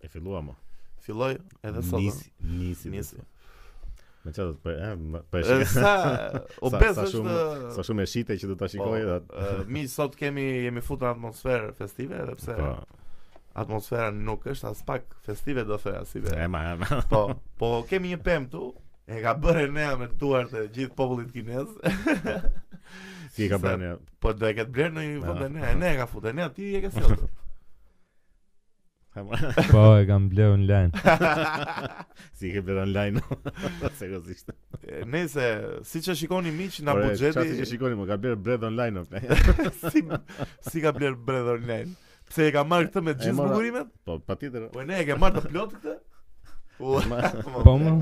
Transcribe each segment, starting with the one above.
E filluam. o. Filloj edhe sot. Nisi, nisi. Nisi. Me çfarë do të për, eh, më- për E, shikoj. Sa o Sa- bë sa është shumë- ë, Sa shumë e prisje që do ta shikoj edhe. Po, ë, miq sot kemi jemi futur në atmosferë festive edhe pse Po. atmosfera nuk është aspak festive do thoya Sibe. E ma, e ma. Po, po kemi një pemë këtu, E ka bërë Enea me duart e gjithë popullit kinez. si e ka bërë Enea? Po do e ketë blerë në një vend Enea. Enea ka futë, Enea ta ka sjellë. po e kam ble online. si e ke ble online? Seriozisht. Nëse siç e shikoni miq nga buxheti, çfarë që shikoni më ka blerë bredh online. si si ka blerë bredh online? Pse e ka marrë këtë me gjithë zbukurimet? Po, patjetër. Po, pra e ka marrë të plotë këtë? Po, po, më.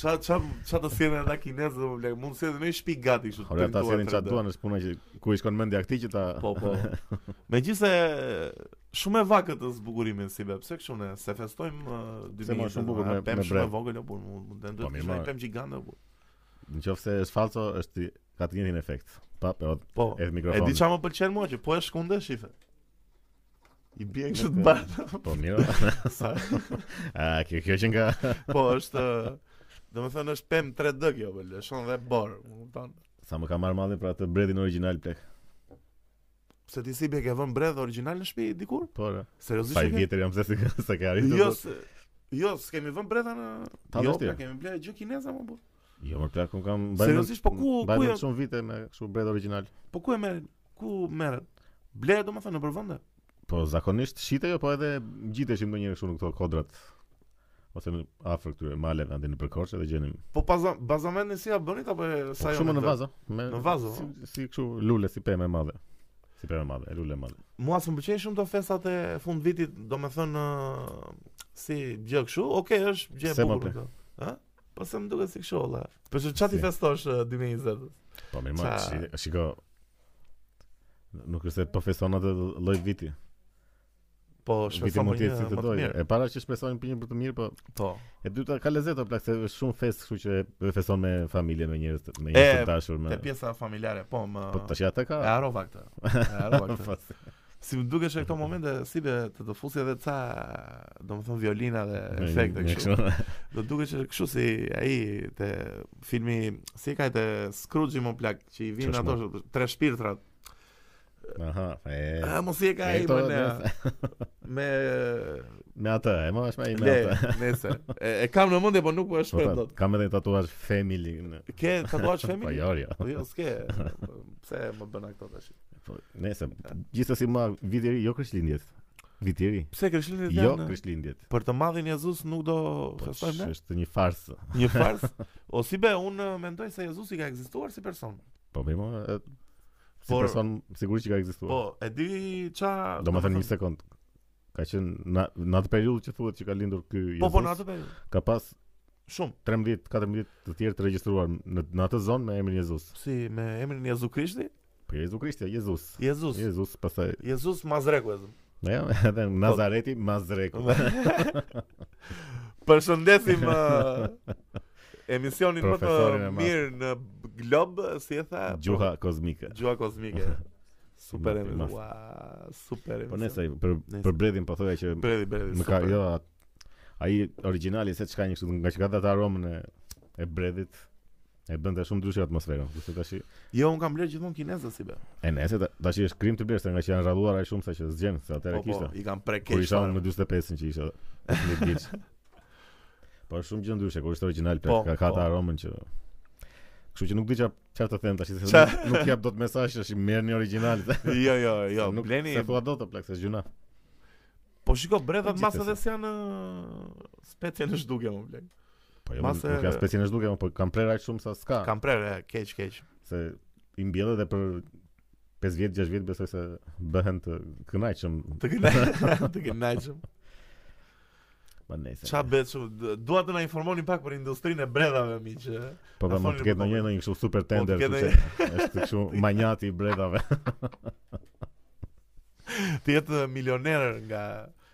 Ça ça ça të sjellin ata kinezë o plak. Mund të sjellin dhe një shtëpi gati kështu. Ore ata sjellin çfarë të duan është puna që ku i shkon mendja këtij që ta Po po. Megjithëse shumë e vakët është zbukurimi Sibe. Pse kështu ne s'e festojmë uh, dy ditë. Shumë bukur me pemë. Shumë e vogël apo mund të ndërtojmë po, një pemë gjigante apo. Në qoftë se është falso, është Ka të njëjtin efekt. Pa, po, po edhe mikrofonin. E di çfarë më pëlqen mua që po e shkunde shihe. I bien kështu të bardhë. Po mirë. Sa? A kjo kjo që nga Po është Domethënë është pemë 3D kjo, po lëshon dhe borë, më kupton. Sa më ka marrë malli për atë bredhin origjinal plak. Se ti Sibe ke vënë bredh origjinal në shtëpi dikur? Po. Seriozisht? Aq i vjetër jam s'e s'e ke s'e ke arritur. Jo, jo, s'kemi vënë bredha në. Ta jo, pra, kemi blerë gjë kineza mor burrë. Jo, mo plak, unë kam... Seriozisht, po ku... Bëjmë ne shumë vite me kështu bredh origjinal. Po ku e merrnit? Ku merret? Blihet, domethënë, nëpër vende? Po, zakonisht, shitej o, po edhe ngjiteshim ndonjëherë kështu në këto kodrat. Ose në afër këtyre maleve andej nëpër Korçë dhe gjenim. Po, bazamentin si ia bënit, apo e po, s'ajo në në vazo? Në vazo? Si, si kështu lule, si pemë e madhe. Si pemë e madhe, e lule e madhe. Mua s'më pëlqejnë shumë këto festat e fundvitit, domethënë, si gjë kështu, okej, është gjë e bukur. Po se më duket si kështu, o la. Po që ça t'i festosh 2020? Po mirë mo, shiko, nuk është se po feston atë lloj viti. Po, shpreson për një më të mirë. E para që shpreson për një vit të mirë, po... Po. E dyta, ka lezet o plak, se është shumë festë, kështu që e feston me familje, me njerëz, me njerëz të dashur. Me... E, pjesa familjare, po, më... Po, tashi atë ka. E harrova këtë. E harrova këtë. Si më dukesh në këto momente sikur të të fusi edhe ca, domethënë violina dhe efekte kështu. Do dukesh kështu si ai te filmi si ka te Scrooge më plako që i vin ato tre shpirtrat. Aha, e. A mos e ka ai më ne. Me me atë, e mos më i me atë. Nëse e, e kam në mendje, po nuk po e shpreh, po, dot. Kam edhe tatuazh family. Ke tatuazh family? Po jo, jo. Po jo, s'ke. Pse më bën ato tash? Po, nejse gjithsesi më Viti i Ri jo Krishtlindjet. Viti i Ri. Pse Krishtlindjet jo, janë? Jo Krishtlindjet. Për të madhin Jezus nuk do po, festojmë ne. Është një farsë. Një farsë. o si be, un mendoj se Jezusi ka ekzistuar si person. Po më e... si Por, person sigurisht që ka ekzistuar. Po, e di ça Do të thënë një sekond. Ka qenë në në atë periudhë që thuhet që ka lindur ky Jezus. Po, po në atë periudhë. Ka pas shumë 13 14 të tjerë të regjistruar në në atë zonë me emrin Jezus. Si me emrin Jezu Krishti? Po Jezu Krishti, Jezus. Jezus. Jezus, pastaj. Jezus Mazreku ezëm. Ne, jo, edhe po. Nazareti Mazreku. Përshëndesim uh, emisionin më të mirë në Glob, si e tha? Po, gjuha kozmike. Gjuha kozmike. Super e mirë. Super e mirë. Po nejse për për bredhin po thoja që bredhi bredhi. Më ka jo ai origjinali se çka një kështu ngaqë ka atë aromën e e bredhit. E bënte shumë ndryshe atmosferën, kurse tash Jo, un kam bler gjithmonë kinezët si be. e nejse ta- tash është krim të blesh se ngaqë janë rralluar aq shumë saqë s'gjen, se atëherë Po, po, kishte. i kam prerë Kur keq. isha fare. unë me 45 që isha 18 vjeç. Po është shumë gjë ndryshe, kur është origjinal Po, plak, ka ka po. atë aromën që Kështu që nuk di çfarë çfarë të them tash, se Qa- nuk, nuk jap dot mesazh që merrni origjinal. Jo, jo, jo, nuk bleni. S'e thua dot o plak, se gjynah. Po shiko, bredhat Po, mas gjithsesi. edhe s'janë ë, specie në zhdukje, më plak. Po jo, Mase... nuk janë specie në zhdukje, po kanë prerë aq shumë sa s'ka. Kanë prerë, keq, keq. Se i mbjell dhe për 5 vjet, 6 vjet besoj se bëhen të kënaqshëm. Të kënaqshëm, të kënaqshëm. Po nejse. Ça bëhet shumë? Dua të na informoni pak për industrinë e bredhave miq. Po do të ketë ndonjë ndonjë kështu super tender që është kështu manjati i bredhave. Të jetë milioner nga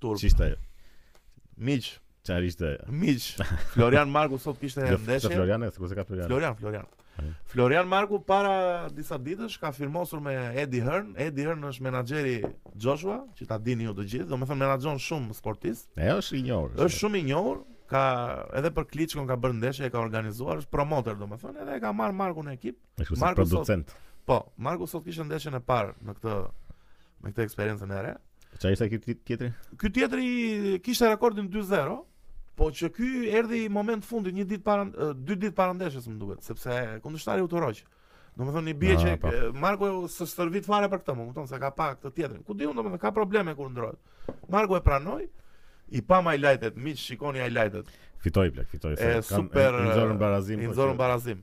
turp. Ç'ishte. Miq, çfarë ishte? Miq, Florian Marku sot kishte një ndeshje. Florian, sikur s'e ka Florian. Florian, Florian. Florian Marku para disa ditësh ka firmosur me Eddie Hearn. Eddie Hearn është menaxheri i Joshua, që ta dini ju të gjithë, domethënë menaxhon shumë sportistë. Ai është i njohur. Është shumë i njohur, ka edhe për Kliçkon ka bërë ndeshje, e ka organizuar, është promotor domethënë, edhe e ka marr Markun në ekip. Marku si producent. Sot, po, Marku sot kishte ndeshjen e parë në këtë me këtë eksperiencën e re. Çfarë ishte ky tjetri? Ky tjetri kishte rekordin 2-0. Po që ky erdhi moment të fundit një ditë para dy ditë para ndeshjes më duket, sepse kundërshtari u tërhoq. Domethënë i bie ah, që po. Marku s'është stërvit fare për këtë, më kupton s'e ka pa këtë tjetrin. Ku di unë domethënë ka probleme kur ndrohet. Marku e pranoi, i pa më highlightet, miq shikoni highlightet. Fitoi plak, fitoi. E, super, i nxorën barazim. I po nxorën barazim.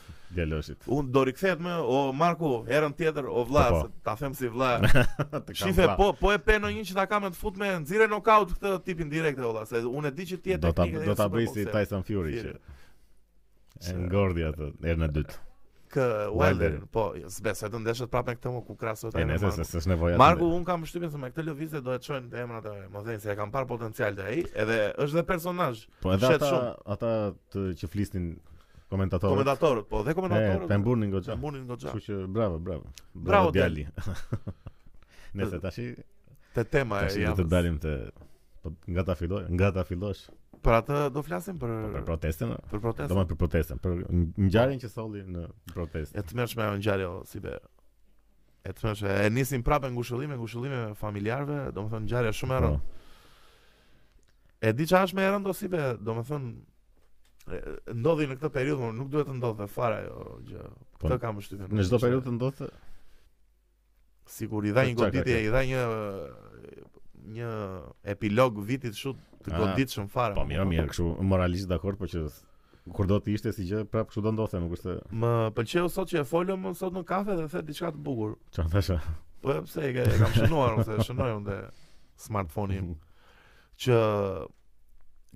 Djaloshit. Po do rikthehet më o Marku herën tjetër o vlla, po, po. ta them si vlla. Shife po po e pe edhe një që ta kam fut me nxjerr nokaut këtë tipin direkt o vlla, se unë e di që ti e do ta do ta bëj si Tyson Fury që. E ngordi atë herën e dytë. Kë Wilder, po, s'besoj të ndeshet prapë me këtë ku krahasohet ai. Nëse se s'është nevojë. Marku unë kam përshtypjen se me këtë lëvizje do e çojnë te emrat e mëdhenj, se e kam parë potencial te ai, edhe është dhe personazh. Po edhe ata ata që flisnin Komentatorët. Komentatorët, po, dhe komentatorët. Të mbunin goxha. Ta mburrnin goxha. Kështu që bravo, bravo. Bravo, bravo djali. Nejse tash te tema e javës. Të dalim te po, nga ta filloj, nga ta fillosh. Për atë do flasim për po, për protestën. Për protestën. Domethënë për protestën, për ngjarjen që solli në protestë. E tmerrshme ajo ngjarje o Sibe. E tmerrshme, e nisim prapë ngushëllime, ngushëllime familjarëve, domethënë ngjarja shumë e rëndë. Po. E di ça është më e rëndë o Sibe, domethënë, ndodhi në këtë periudhë, por nuk duhet të ndodhte fare ajo gjë, po. këtë kam vështirë. Në çdo periudhë të ndodhte... Sikur i dha një goditje, i dha një një epilog vitit shumë të goditshëm fare. Po, mirë, mirë, kështu moralisht dakord, po që Kurdo të ishte si gjë, prapë kështu do ndodhte, nuk është. Më pëlqeu sot që e folëm sot në kafe dhe the diçka të bukur. Çfarë thashë? Po e pse e ke kam shënuar ose e shënoj unë smartphone-i im. Që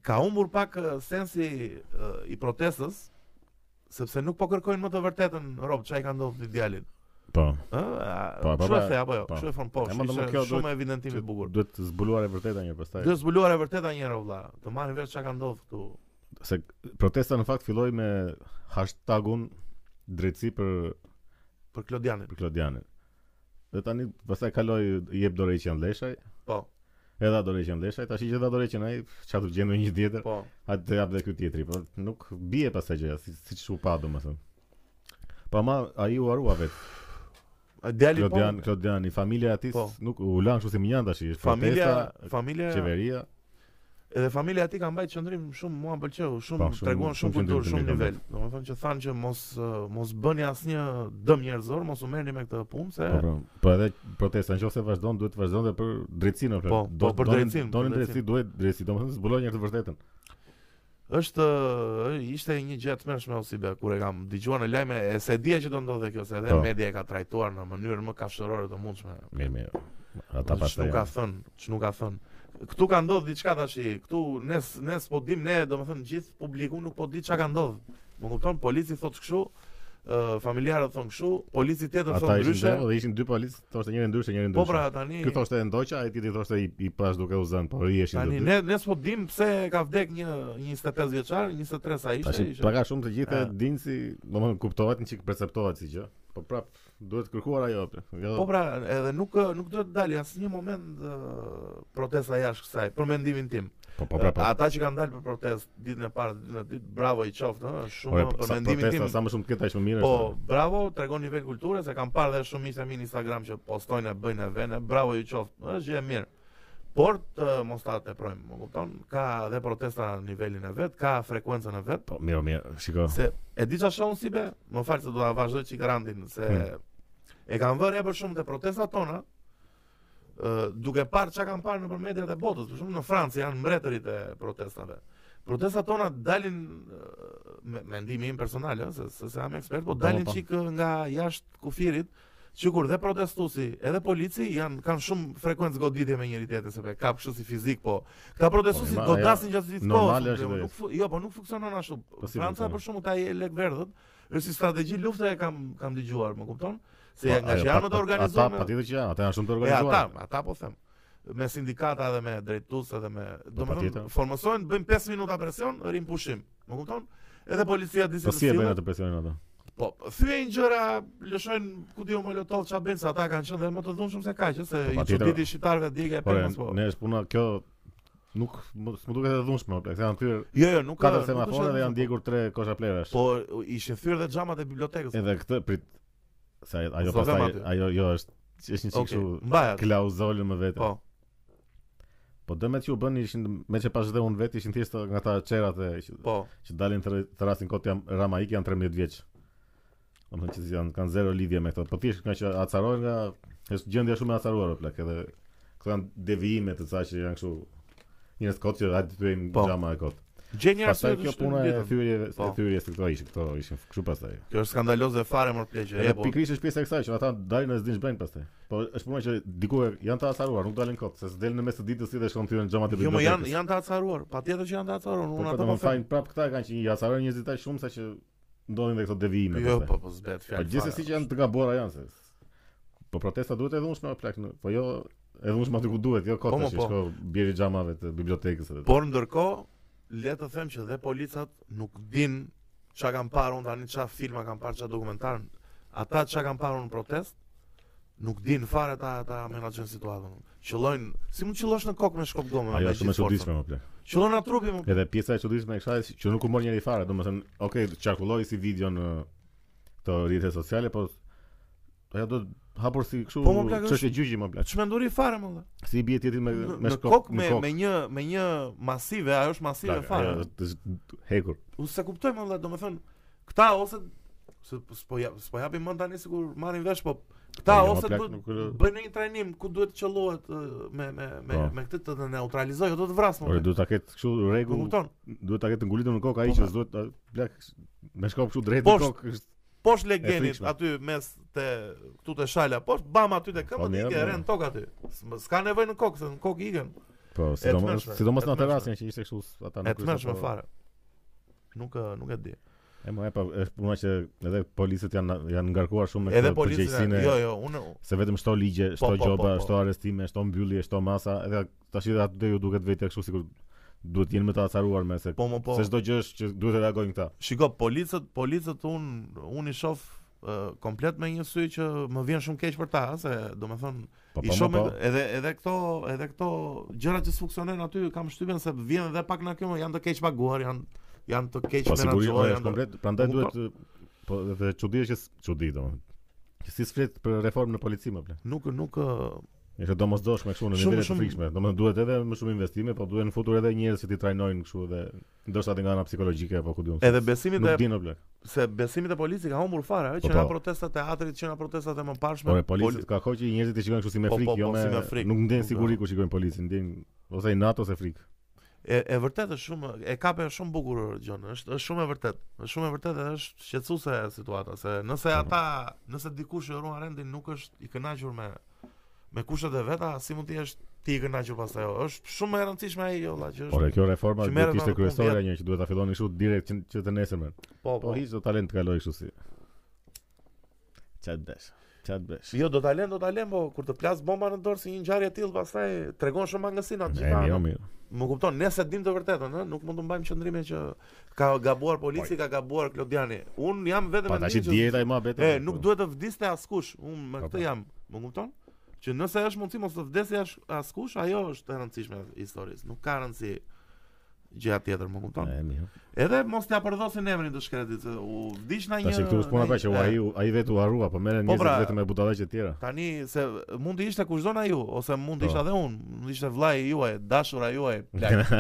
ka humbur pak sensi uh, i protestës sepse nuk po kërkojnë më të vërtetën robt ça i ka ndodhur atij djalit. Po. Ë, po, po, po, apo jo, kështu e fon po. Është shumë evidentim i bukur. Duhet zbuluar e vërteta një pastaj. Duhet zbuluar e vërteta një herë vlla. Të marrin vesh çka ka ndodhur këtu. se protesta në fakt filloi me hashtagun drejtësi për për Klodianin. Për Klodianin. Dhe tani pastaj kaloi jep dorëheqjen Leshaj. Po. Edhe dorëheqjen Leshaj, tashi dhe dorëheqjen ai, ça do gjendet një tjetër. Po. Atë të jap dhe ky tjetri, por nuk bie pastaj gjëja, siç si u pa domethënë. Po ma ai u harrua vetë djali po. Klodian, Klodian, familja e atij po. U lanë kështu si mënjanë, tash është familja, protesta, familja, qeveria. Edhe familja e atij ka mbajt qëndrim shumë, mua pëlqeu, shumë, shumë treguan shumë kulturë, shumë nivel. Domethënë që thanë që mos mos bëni asnjë dëm njerëzor, mos u merrni me këtë punë se po, po, po edhe protesta nëse vazhdon duhet të vazhdonte për drejtësinë, po, po, për drejtësinë. Donin drejtësi, duhet drejtësi, domethënë zbulojnë të vërtetën. Është ishte një gjë e tmerrshme o si be kur e kam dëgjuar në lajme e s'e dija që do ndodhe kjo se edhe po. media e ka trajtuar në mënyrë më kafshërore të mundshme. Mirë, mirë. Ata pastaj. Ç'u ka thën, ç'u ka thën. Ktu ka ndodh diçka tash, ktu ne ne s'po dim ne, domethënë gjithë publiku nuk po di çka ka ndodh. Më kupton, polici thotë kështu, familjarët thon kështu, polici tjetër thot ndryshe. Ata ishin dy polic, thoshte njëri ndryshe, njëri po ndryshe. Po pra tani. Ky thoshte e ndoqa, ai tjetri thoshte i, i pas duke u zën, por i ishin dy. Tani ne ne s'po dim pse ka vdek një 25 vjeçar, 23 sa ishte. Tashi, ishte. Pak a shumë të gjithë e din si, domethënë kuptohet një çik perceptohet si gjë. Po prap Duhet kërkuar ajo apo? Jo. Po pra, edhe nuk nuk duhet të dalë asnjë moment uh, protesta jashtë kësaj, për mendimin tim. Po, po, po, po. Ata që kanë dalë për protest ditën e parë, ditën e dytë, bravo i qoftë, ëh, shumë po, për mendimin tim. Protesta sa më shumë të ketë aq më mirë. Po, është. bravo, tregon nivel kulture se kam parë dhe shumë miq të mi në Instagram që postojnë e bëjnë e vënë, bravo i qoftë, është gjë e mirë. Por të mos ta teprojmë, më kupton? Ka dhe protesta nivelin e vet, ka frekuencën e vet. Po mirë, mirë, shiko. Se e di çfarë shoh unë si be, më fal se do ta vazhdoj çik randin se hmm. e kam vënë re për shembull te protestat tona. Ë duke parë çka kam parë nëpër mediat e botës, për shembull në Francë janë mbretërit e protestave. Protestat tona dalin me mendimi im personal, se s'jam ekspert, po, po dalin po. çik nga jashtë kufirit Sikur dhe protestusi, edhe polici janë kanë shumë frekuencë goditje me njëri tjetrin sepse ka kështu si fizik, po këta protestuesit po, godasin gjatë gjithë kohës. Jo, po nuk funksionon ashtu. Po Franca për shembull te jelekverdhët, është si strategji lufte e kam kam dëgjuar, më kupton? Se po, nga që janë të organizuar. Ata patjetër që janë, ata janë shumë të organizuar. Ja, ata, ata po them me sindikata dhe me drejtues edhe me domethënë formosohen bëjnë 5 minuta presion rrin pushim Më kupton? Edhe policia di si të sillet. Po si e bëjnë atë presionin ata? Po, thyejnë gjëra, lëshojnë ku di unë molotov ça bën se ata kanë qenë dhe më të dhunshëm se kaq, se po, i çuditi shqiptarëve djegë apo mos po. Ne është puna kjo nuk më duket e dhunshme, e kanë thyer. Jo, jo, nuk katër semaforë dhe janë djegur tre kosha plehrash. Po, ishin thyer dhe xhamat e bibliotekës. Edhe këtë prit se ajo pastaj ajo jo është është një çikë kështu klauzolë më vetë. Po. Po dëmet që u bënë ishin me ç'pash dhe unë vetë ishin thjesht nga ata çerrat e që, po. që dalin të, të rrasin kot Rama ik janë 13 vjeç. Domethënë që janë kanë zero lidhje me këto. Po thjesht nga që acarojnë nga është gjendja shumë e acaruar plak edhe këto janë devijime të ca që janë kështu njerëz kot që hajde të bëjmë po. namin kot. Gjen një arsye kjo puna e thyerjes, e po. thyerjes këto ishin, këto ishin kështu pastaj. Kjo është skandaloze fare mo plak. Edhe po. pikërisht është pjesa e kësaj që ata dalin as din ç'bëjnë pastaj. Po është puna që diku janë të acaruar, nuk dalin kot, se s'del në mes të ditës si dhe shkon thyen xhamat e bibliotekës. Jo, më janë janë të acaruar, patjetër që janë të acaruar, unë po, ata po fajin prap këta kanë që i acaruan njerëzit aq shumë sa që ndodhin dhe këto devijime. Jo, po po s'bëhet fjalë. Po gjithsesi që janë të gabuara janë se. Po protesta duhet e dhunshme o plak, po jo e dhunshme aty ku duhet, jo kota po, që po. shko bjeri xhamave të bibliotekës edhe. Por ndërkohë le të them që dhe policat nuk din çka kanë parë unë tani çka filma kam parë çka dokumentar. Ata çka kanë parë në protest nuk din fare ata ta menaxhojnë situatën. Qëllojnë, si mund të qëllosh në kokë me shkop gome? Ajo është më e çuditshme më plak. Qëllon nga trupi mo. Edhe pjesa e çuditshme e kësaj që nuk u mor njeri fare, domethënë, okay, qarkulloi si video në këto rrjete sociale, po ajo do hapur si kështu po, çështje gjyqi më plak. Çmenduri fare më. Si i bie tjetrit me me shkop me me një me një masive, ajo është masive fare. Është hekur. Unë s'e kuptoj më vëlla, domethënë këta ose se po s'po ja s'po japim mend tani sikur marrin vesh, po këta po, jo, ose do të bëjnë një trajnim ku duhet të qëllohet me me me po. me këtë të neutralizojë, do të vrasë. Po duhet ta ketë kështu rregull. Duhet ta ketë ngulitur në kokë ai po, që s'duhet Plak, me shkop kështu drejt në kokë është poshtë legenit aty mes te këtu te shala, poshtë bam aty te këmbët po, i ke po. rën tokë aty. S'ka nevojë në kokë, se në kokë ikën. Po, sidomos sidomos në atë rastin që ishte kështu ata nuk ishin. E tmerrshme fare. Nuk nuk e di. E më e pa, është puna që edhe policët janë janë ngarkuar shumë me këtë përgjegjësinë. Jo, jo, mo se vetëm shto ligje, po, shto gjoba, shto arrestime, shto mbyllje, shto masa, edhe Tash edhe aty ju duket vetë kështu sikur duhet të jenë më të acaruar me se po, më, po. se çdo gjë është që duhet të reagojnë këta. Shiko, policët, policët unë unë i shoh uh, komplet me një sy që më vjen shumë keq për ta, se domethënë po, po, i shoh po. edhe edhe këto, edhe këto gjëra që funksionojnë aty, kam përshtypjen se vjen edhe pak nga këtu, janë të keqpaguar, janë janë të keq po, menaxhuar, janë komplet, prandaj duhet të po dhe çudi është çudi domethënë. Që si s'flet për reformën e policisë më Nuk nuk Është e domosdoshme kështu në Shumë, nivele të shumë. frikshme. Domethënë duhet edhe më shumë investime, po duhen futur edhe njerëz që t'i trajnojnë kështu dhe ndoshta edhe nga ana psikologjike apo ku di unë. se- Edhe besimi te Nuk e din o plak. se besimi te policia ka humbur fare, ëh, Po, që nga po. protestat e teatrit, që nga protestat e mëparshme. Por policët poli- ka kohë që njerëzit i shikojnë kështu si me Po, frikë, po, jo po, me si me frikë. nuk ndjejnë Nuk siguri do. kur shikojnë policin, ndjejnë ose inat ose frikë. E e vërtetë është shumë e kape shumë bukur Gjon, është është shumë e vërtetë. Është shumë e vërtetë dhe është shqetësuese situata se nëse mhm. ata, nëse dikush e ruan rendin nuk është i kënaqur me me kushtet e veta, si mund të jesh ti i kënaqur pastaj? Jo? Është shumë e rëndësishme ai jo, që është. Por kjo reforma do të ishte kryesorja ajo që duhet ta fillonin kështu direkt që, që të nesërmen. Po, po. Po hiç do ta lënë të kalojë kështu si. Ça t'bësh. Ça t'bësh. Jo, do ta lënë, do ta lënë, po kur të plasë bomba në dorë si një ngjarje e tillë, pastaj tregon shumë mangësi në atë gjithë. Jo, mirë. Më kupton, nëse dim të vërtetën, ëh, nuk mund të mbajmë qëndrime që ka gabuar polici, ka gabuar Klodiani. Unë jam vetëm me një. Po ndejta ai muhabet. E, nuk duhet të vdiste askush. Unë me po, këtë po. jam, më kupton? Që nëse është mundësi mos të vdesë askush, ajo është e rëndësishme e historisë. Nuk ka rëndësi. gjëja tjetër, më kupton? E mirë. Edhe mos t'ia përdhosin emrin të shkretit, se u vdiq nga një. Tashi këtu s'po na tha që ai ai vetë u harrua, po merren po, njerëz pra, vetëm me budallaqe të tjera. Tani se mund të ishte kushdo nga ju, ose mund të po. isha edhe unë, mund të ishte vllai juaj, dashura juaj, plak.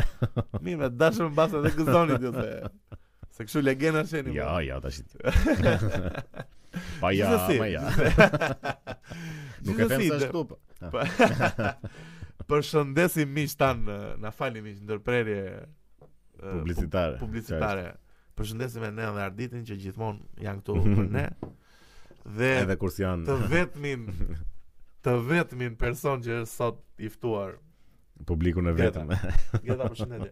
mirë, dashur mbase edhe gëzoni ti se. Se kështu legena s'jeni. Po. Jo, jo, tash. Pa ja, pa ja. Nuk e them se ashtu. Po. Përshëndesim miq tan, na falni për ndërprerje publicitare. Publicitare. Përshëndesim edhe Neon dhe Arditin që gjithmonë janë këtu për ne. Dhe edhe kur janë të vetmin të vetmin person që është sot i ftuar publikun e vetëm. Gjeta përshëndetje.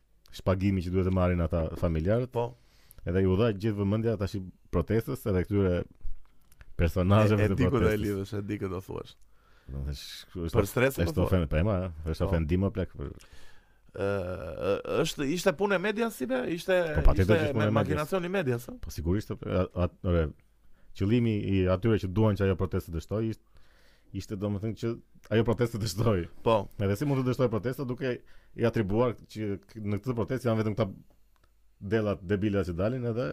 shpagimi që duhet të marrin ata familjarët. Po. Edhe iu dha gjithë vëmendja tash protestës edhe këtyre personazheve të protestës. E di ku do e lidhësh, e di ku do thuash. Do të thuash, për Stresin apo? Është ofendë për emër, është po. ofendim apo plak për është ishte punë e medias si be, ishte po, ishte me imagjinacion i medias. Po sigurisht, atë qëllimi i atyre që duan që ajo protestë të dështojë ishte ishte domethënë që ajo protestë të dështojë. Po. Edhe si mund të dështojë protesta duke i atribuar që në këtë protestë janë vetëm këta debilat debila që dalin edhe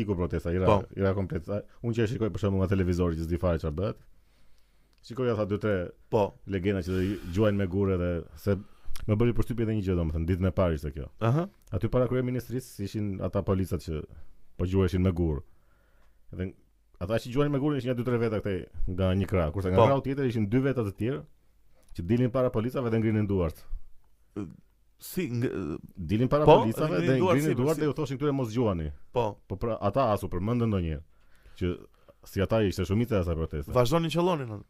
iku protesta, i ra, po. i ra komplet. Unë që e shikoj për shembull nga televizori që s'di fare çfarë bëhet. Shikoj ata dy tre po legena që gjuajnë me gurë edhe se më bëri përshtypje edhe një gjë domethënë ditën e parë ishte kjo. Aha. Aty para kryeministrisë ishin ata policat që po gjuheshin me gurë. Dhe ata që gjuanin me gurë ishin ja dy tre veta këtej nga një krah, kurse nga po. krahu tjetër ishin dy veta të tjerë që dilin para policave dhe ngrinin duart. Si nge... dilin para po, policave dhe ngrinin duart si, dhe u thoshin këtyre mos gjuani. Po. Po pra ata as u përmendën ndonjëherë që si ata ishte shumica e asaj proteste. Vazhdonin të qëllonin atë.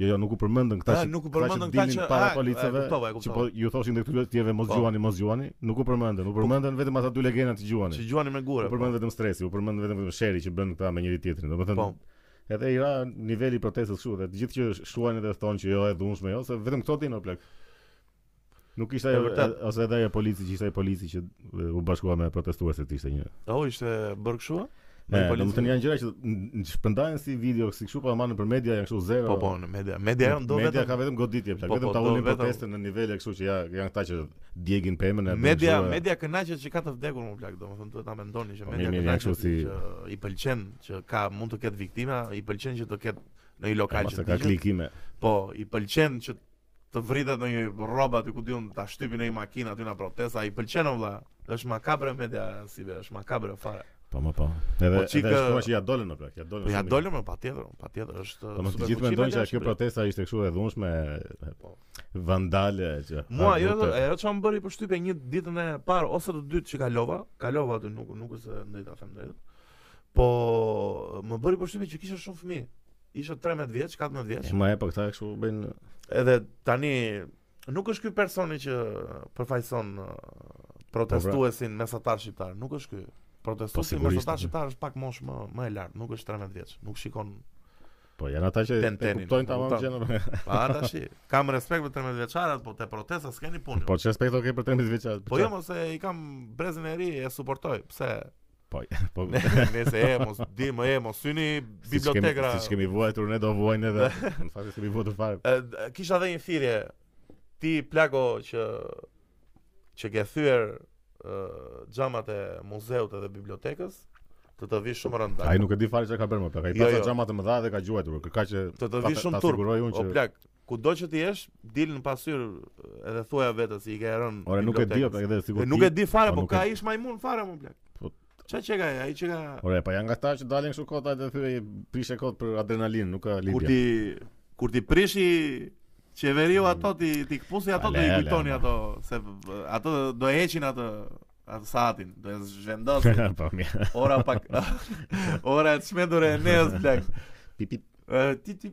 Jo, jo, nuk u përmendën këta që nuk u përmendën këta që dilnin para policave. Që po ju thoshin dhe këtyre tjerëve mos po. gjuani, mos gjuani, nuk u përmendën. U po. përmendën vetëm ata dy legena që gjuanin. Që gjuanin me gurë. U përmend po. vetëm Stresi, u përmend vetëm vetëm sherri që bënë këta me njëri tjetrin. Domethënë po. Edhe i ra niveli i protestës kështu dhe të gjithë që shuan edhe thonë që jo e dhunshme, jo, se vetëm këto dinë o plak. Nuk ishte ajo vërtet ose edhe ai polici që ishte ai polici që u bashkua me protestuesit ishte një. Oh, ishte bërë kështu? Ne, domethënë janë gjëra që shpërndahen si video, si kështu po ama për media janë kështu zero. Po po, në media. Media janë do vetëm. Media ka vetëm goditje, plak, po, vetëm po, ta ulin protestën në nivele kështu që ja janë këta që djegin pemën e media. Media kënaqet që ka të vdekur mo plak, domethënë duhet ta mendoni që po, media kënaqet se i pëlqen që ka mund të ketë viktima, i pëlqen që të ketë në një lokal që ka klikime. Po, i pëlqen që Të vritet një rob aty ku diku ta shtypi një makinë aty në protesta, i pëlqen o vla. Është makabre media shqipe, është makabre fare. Po më po. Edhe po çka është që ja dolën apo ja dolën. Po ja dolën më patjetër, patjetër është. Po më të gjithë mendojnë se kjo protesta ishte kështu e dhunshme. Po. Vandale që. Mua ajo ajo ça më bëri përshtypje një ditën e parë ose të dytë që kalova, kalova aty nuk nuk është ndaj ta them drejt. Po më bëri përshtypje që kishte shumë fëmijë. Ishin 13 vjeç, 14 vjeç. E më e po këta kështu bëjnë edhe tani nuk është ky personi që përfaqëson uh, protestuesin po, pra. mesatar shqiptar, nuk është ky. Protestuesi po, mesatar shqiptar është pak moshë më më e lartë, nuk është 13 vjeç, nuk shikon Po janë ata që e kuptojnë tamam gjënë. Po ata shi. Kam respekt për 13 vjeçarët, po te protesta s'keni punë. Po ç'respekt do ke për 13 vjeçarët? Po jo, mos e i kam brezin e ri, e suportoj. Pse? Po, po. Nëse e mos di më e mos thyni biblioteka. Siç kemi vuajtur ne do vuajnë edhe. Në fakt kemi vuajtur fare. Kisha edhe një thirrje ti plako që që ke thyer xhamat e muzeut edhe bibliotekës të të vijë shumë rëndë. Ai nuk e di fare çka ka bërë mo plak. Ai jo, pa jo. xhamat e mëdha dhe ka gjuajtur. Kërka që të të vijë shumë turp. Që... O plak, Kudo që ti jesh, dil në pasyr edhe thuaja vetes i ke rënë. Ore nuk e di atë edhe sigurisht. Nuk e di fare, po, po ka ish majmun fare mo plak. Po çka çka ka, ai çka. Ore, po janë nga ata që dalin kështu kot edhe thyej prish kot për adrenalin, nuk ka lidhje. Kur t'i kur t'i prishin qeverive mm. ato ti ti kpusi ato do i kujtoni ato se ato do e heqin atë atë satin, do e zhvendosin. Po mirë. Ore plak. Ore çmendur e neos plak. Pipip. Ti ti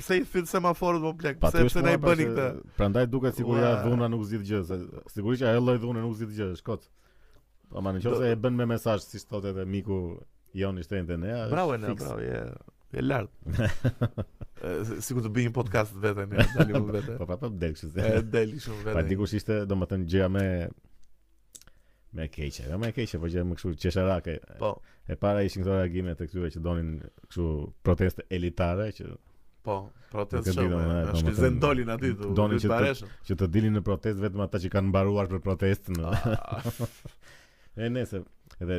Pse i thyet semaforët mo pleq? Pse pse na i bëni këtë? Prandaj duket sikur ja dhuna nuk zgjidh gjë, se sigurisht ajo lloj dhune nuk zgjidh gjë, është kot. Po mo nëse e bën me mesazh siç thotë edhe miku jonë i shtrenjtë Nea. Bravo Nea, bravo, je. Je lart. Sikur të bëjë një podcast vetë Nea, tani më vete. Po pa po, po del kështu. Del kështu vetë. Pa dikush ishte domethënë gjëja më Më e keqe, jo më e keqe, po gjëja më kështu qesharake. Po. E para ishin këto reagime të këtyre që donin kështu protestë elitare që Po, protestë shumë. Në eh, po, ashtu që dolën aty, të donin që të, që të dilin në protestë vetëm ata që kanë mbaruar për protestën. Ah. e nëse, edhe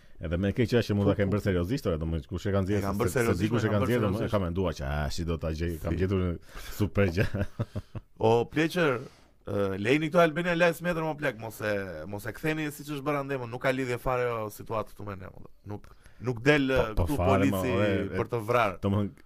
Edhe më keq që mund ta kenë bërë seriozisht, ore domethënë kush e ka nxjerrë? E kanë bërë seriozisht, kush e ka nxjerrë? Domethënë e kanë menduar që ah, si do ta gjej, kam gjetur super gjë. o pleqer, lejini këto Albanian Lives Matter mo plak, mos e mos e ktheni siç është bërë andej mo, nuk ka lidhje fare ajo situatë këtu me ne. Nuk nuk del po, po, këtu polici për të vrarë. Domethënë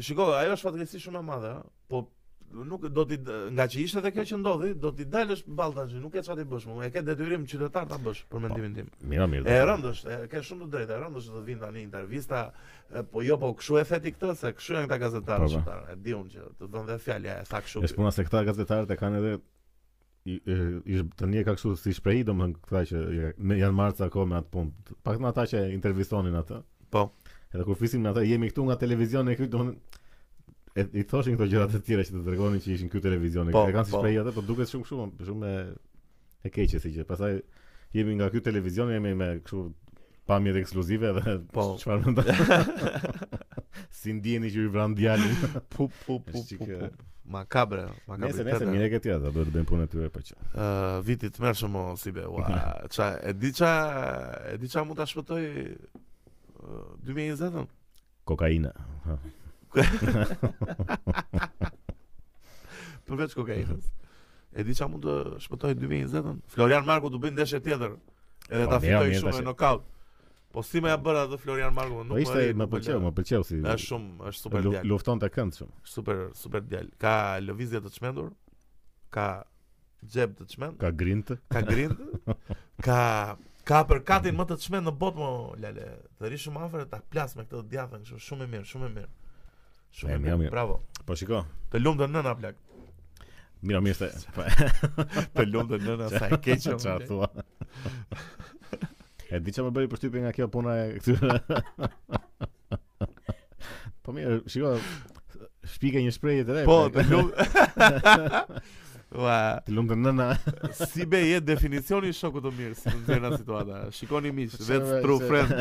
Shiko, ajo është fatkeqësi shumë e madhe, ha? po nuk do ti, ngaqë ishte edhe kjo që ndodhi, do t'i dalësh ballë tash, nuk ke ça t'i bësh, më, e ke detyrim qytetar ta bësh për mendimin tim. Po, mirë, mirë. E rëndë është, e ke shumë të drejtë, e rëndë është të vijnë tani intervista, po jo po kshu e the ti këtë se kshu janë këta gazetarët shqiptarë. Po, po. E di unë që të don dhe fjalë e tha kshu. Është puna se këta gazetarët e kanë edhe tani e ka kështu si shprehi domethënë këta që janë marrë ca kohë me atë punë. Plak, në ata që intervistonin atë. Po. Edhe kur flisnim me ata, jemi këtu nga televizioni i këtu domethënë ia thoshin këto gjëra të tjera që të tregonin që ishin këtu televizioni. Po, e kanë si po. shprehi atë, po duket shumë shumë shumë e e keqe si gjë. Pastaj jemi nga ky televizion jemi me kështu pamjet ekskluzive dhe po çfarë mund të si ndiheni që ju vran djalin pu pu pu pu makabre makabre nëse nëse mirë këtë atë do të bëjmë punën e tyre pa po që ë vit i tmerrshëm o Sibe ua ça e di ça e di ça mund ta shpëtojë 2020 Kokaina. Përveç kokainës. E di ça mund ta shpëtojë 2020-ën. Florian Marku të bëjë ndeshje tjetër. Edhe ta po, fitojë shumë me knockout. Po si më ja bëra edhe Florian Marku, nuk po më. Ishte më pëlqeu, më pëlqeu si. Është shumë, është super djalë. Luftonte këndshëm. Super, super djalë. Ka lëvizje të çmendur. Ka Xheb të çmendur. Ka grintë. Ka grintë. ka aperkatin më të çmendur në botë, mo Lale. Të rrish shumë afër ta plas me këtë të djathtën, kështu shumë mirë, shumë mirë. Shumë mirë. mirë. Bravo. Po shiko. Të lumtë nëna plak. Mira mirë se. Po. të lumtë nëna sa e keq që çfarë thua. E di çfarë më bëri përshtypje nga kjo puna e këtyre. Po mirë, shiko, shpika një shprehje të re. Po, të lum. Ua, të lumtë nëna. Sibe, je definicioni i shokut të mirë, se të nxjerr nga situata. Shikoni miq, po, vetë true se... friend.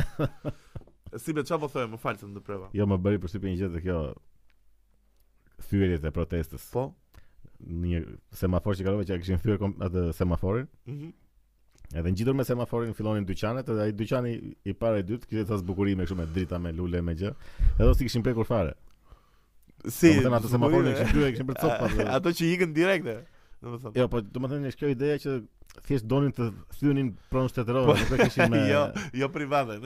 Sibe, çfarë po thoje, më fal se të preva. Jo, më bëri përshtypje një gjë te kjo thyerjet e protestës. Po. Një semafor që kalova që e kishin thyer atë semaforin. Mhm. Mm Edhe ngjitur me semaforin fillonin dyqanet, edhe ai dyqani i parë i dytë kishte ca zbukurime kështu me drita me lule me gjë. Edhe ato s'i kishin prekur fare. Si, domethënë atë semaforin kishin thyer, kishin bërë copa. Ato që ikën direkt. Domethënë. Jo, po domethënë është kjo ideja që thjesht donin të thyenin pronë shtetërore, po, nuk e kishin me Jo, jo private.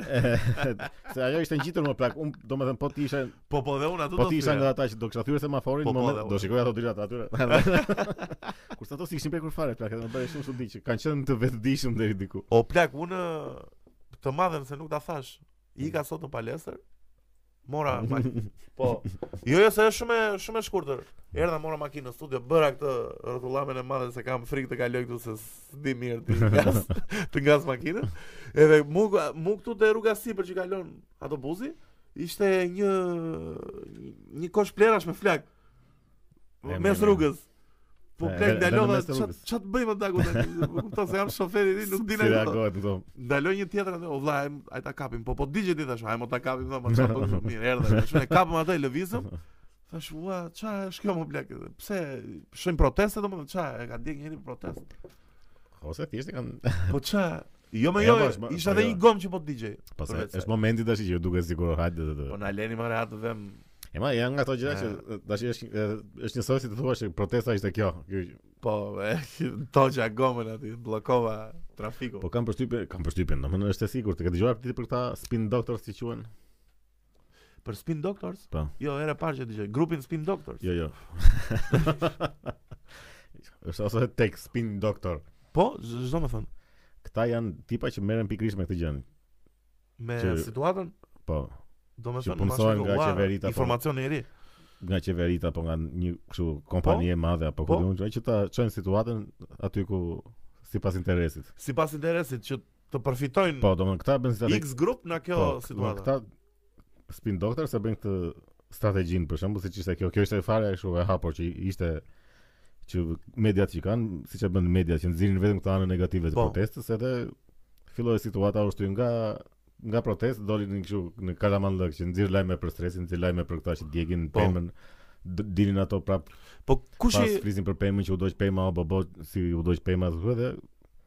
Se ajo ishte ngjitur mo plak. Unë domethënë po të isha Po po dhe unë ato po do të. Po të isha nga ata që do kisha thyer semaforin po, po, në moment, do shikoja ato dritat aty. Kur se ato s'i kishin prekur fare plak, më bëri shumë çudi që kanë qenë të vetëdijshëm deri diku. O plak, unë të madhen ta nuk ta thashë. Ika sot në palestër. Mora mak... po. Jo, jo, se është shumë shumë e shkurtër. Erdha mora makinë në studio, bëra këtë rrotullamen e madhe se kam frikë të kaloj këtu se s'di mirë t'i. Të ngas makinën. Edhe mu mu këtu te rruga sipër që kalon Autobusi ishte një një kosh plerash me flak. Me mes rrugës. Po plak ndalova ça të ça të bëjmë ne këtu tani. Po kupton se jam shoferi i nuk dinë ato. Ndaloi një tjetër atë, o vlla, hajt ta kapim. Po po digjet i thash, hajt mo ta kapim, tha, më çat po mirë, erdhë. Tash ne kapëm atë e lëvizëm. Thash, ua, ça është kjo mo plak? Pse s'shohim protestë domethënë ça e ka dikë një protestë. Ose thjesht e kanë Po ça Jo mo jo, ishte edhe një gomë që po të digjej. Po se është momenti tash që duket sikur hajt dhe dhe. Po na lini mo rehat të them. E ma janë nga ato gjëra që tash është është njësoj si të thuash se protesta ishte kjo. Po, e dogja gomën aty, bllokova trafikun. Po kam përshtypjen, kam përshtypjen, domethënë është e sigurt. Ke dëgjuar ti për këta spin doctor që quhen? Për Spin Doctors? Po. Jo, hera e parë që dëgjoj, grupin Spin Doctors. Jo, jo. Është ose thjesht Spin Doctor. Po, ç'domethënë. Këta janë tipa që merren pikërisht me këtë gjë. Me që... situatën? Po. Domethënë, më shumë nga qeverita. Po. Informacion i ri. Nga qeverita apo nga një kështu kompani po? e madhe apo po? ku domethënë që ta çojnë situatën aty ku sipas interesit. Sipas interesit që të përfitojnë. Po, domethënë këta bëjnë siç. X grup në kjo po, situatë. Këta spin doktors bëjnë këtë strategjinë për shembull, siç ishte kjo. Kjo ishte fare kështu e hapur që ishte që mediat që kanë, siç e bënë mediat që nxjerrin vetëm këtë anën negative të po. protestës, edhe filloi situata u shty nga nga protestë doli në kështu në kalamanllëk që nxjerr lajme për Stresin, nxjerr lajme për këta që djegin po. pemën dilin ato prap. Po kujt i plasi për pemën që u dogj pema apo bo si u dogj pema aty edhe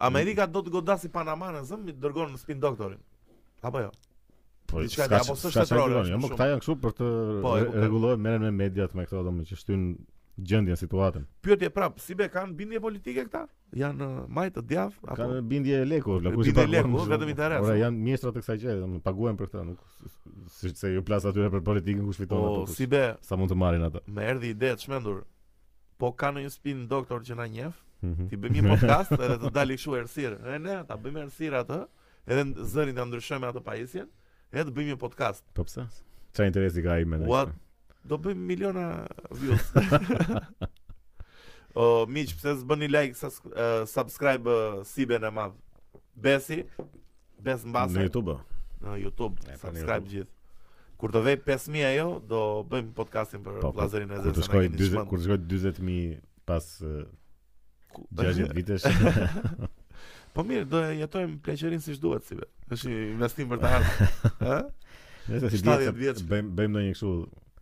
Amerika do të godasi Panamanë, zëmë, mi dërgon ndonjë spin doktorin. Apo jo. Po, diçka që apo s'është shtetërore. Jo, mo këta janë kështu për të po, rregulluar merren me mediat me këto domethënë që shtyjnë gjendjen situatën. Pyetje prap, Sibe kanë bindje politike këta? Janë uh, të majtë të djathtë apo kanë bindje leku, leku si bindje leku, vetëm interes. Ore janë mjeshtra të kësaj gjëje, domethënë paguhen për këtë, nuk është se u plas aty për politikën kush fiton po, apo. Sibe, sa mund të marrin ata? Më erdhi ide e çmendur. Po ka ndonjë spin doktor që na njef, mhm. t'i bëjmë një podcast edhe të dali kështu errësirë. Ne ne ta bëjmë errësirë atë, edhe zërin ta ndryshojmë me atë pajisjen, edhe të bëjmë një podcast. Po pse? Ça interesi ka ai me ne? Do bëjmë miliona views. o miq, pse s'bëni like, subscribe uh, Siben e madhe. Besi, Bes mbase. Në YouTube. Në YouTube, e, subscribe gjithë. Kur të vej 5000 ajo, do bëjmë podcastin për po, vllazërinë e zezë. Kur të shkoj 40, kur të shkoj 40000 pas 60 vitesh. po mirë, do e jetojmë pleqërin siç duhet Sibe. Është një investim për të ardhmen. Ë? Nëse s'i dihet, vjet... bëjmë bëjmë ndonjë kështu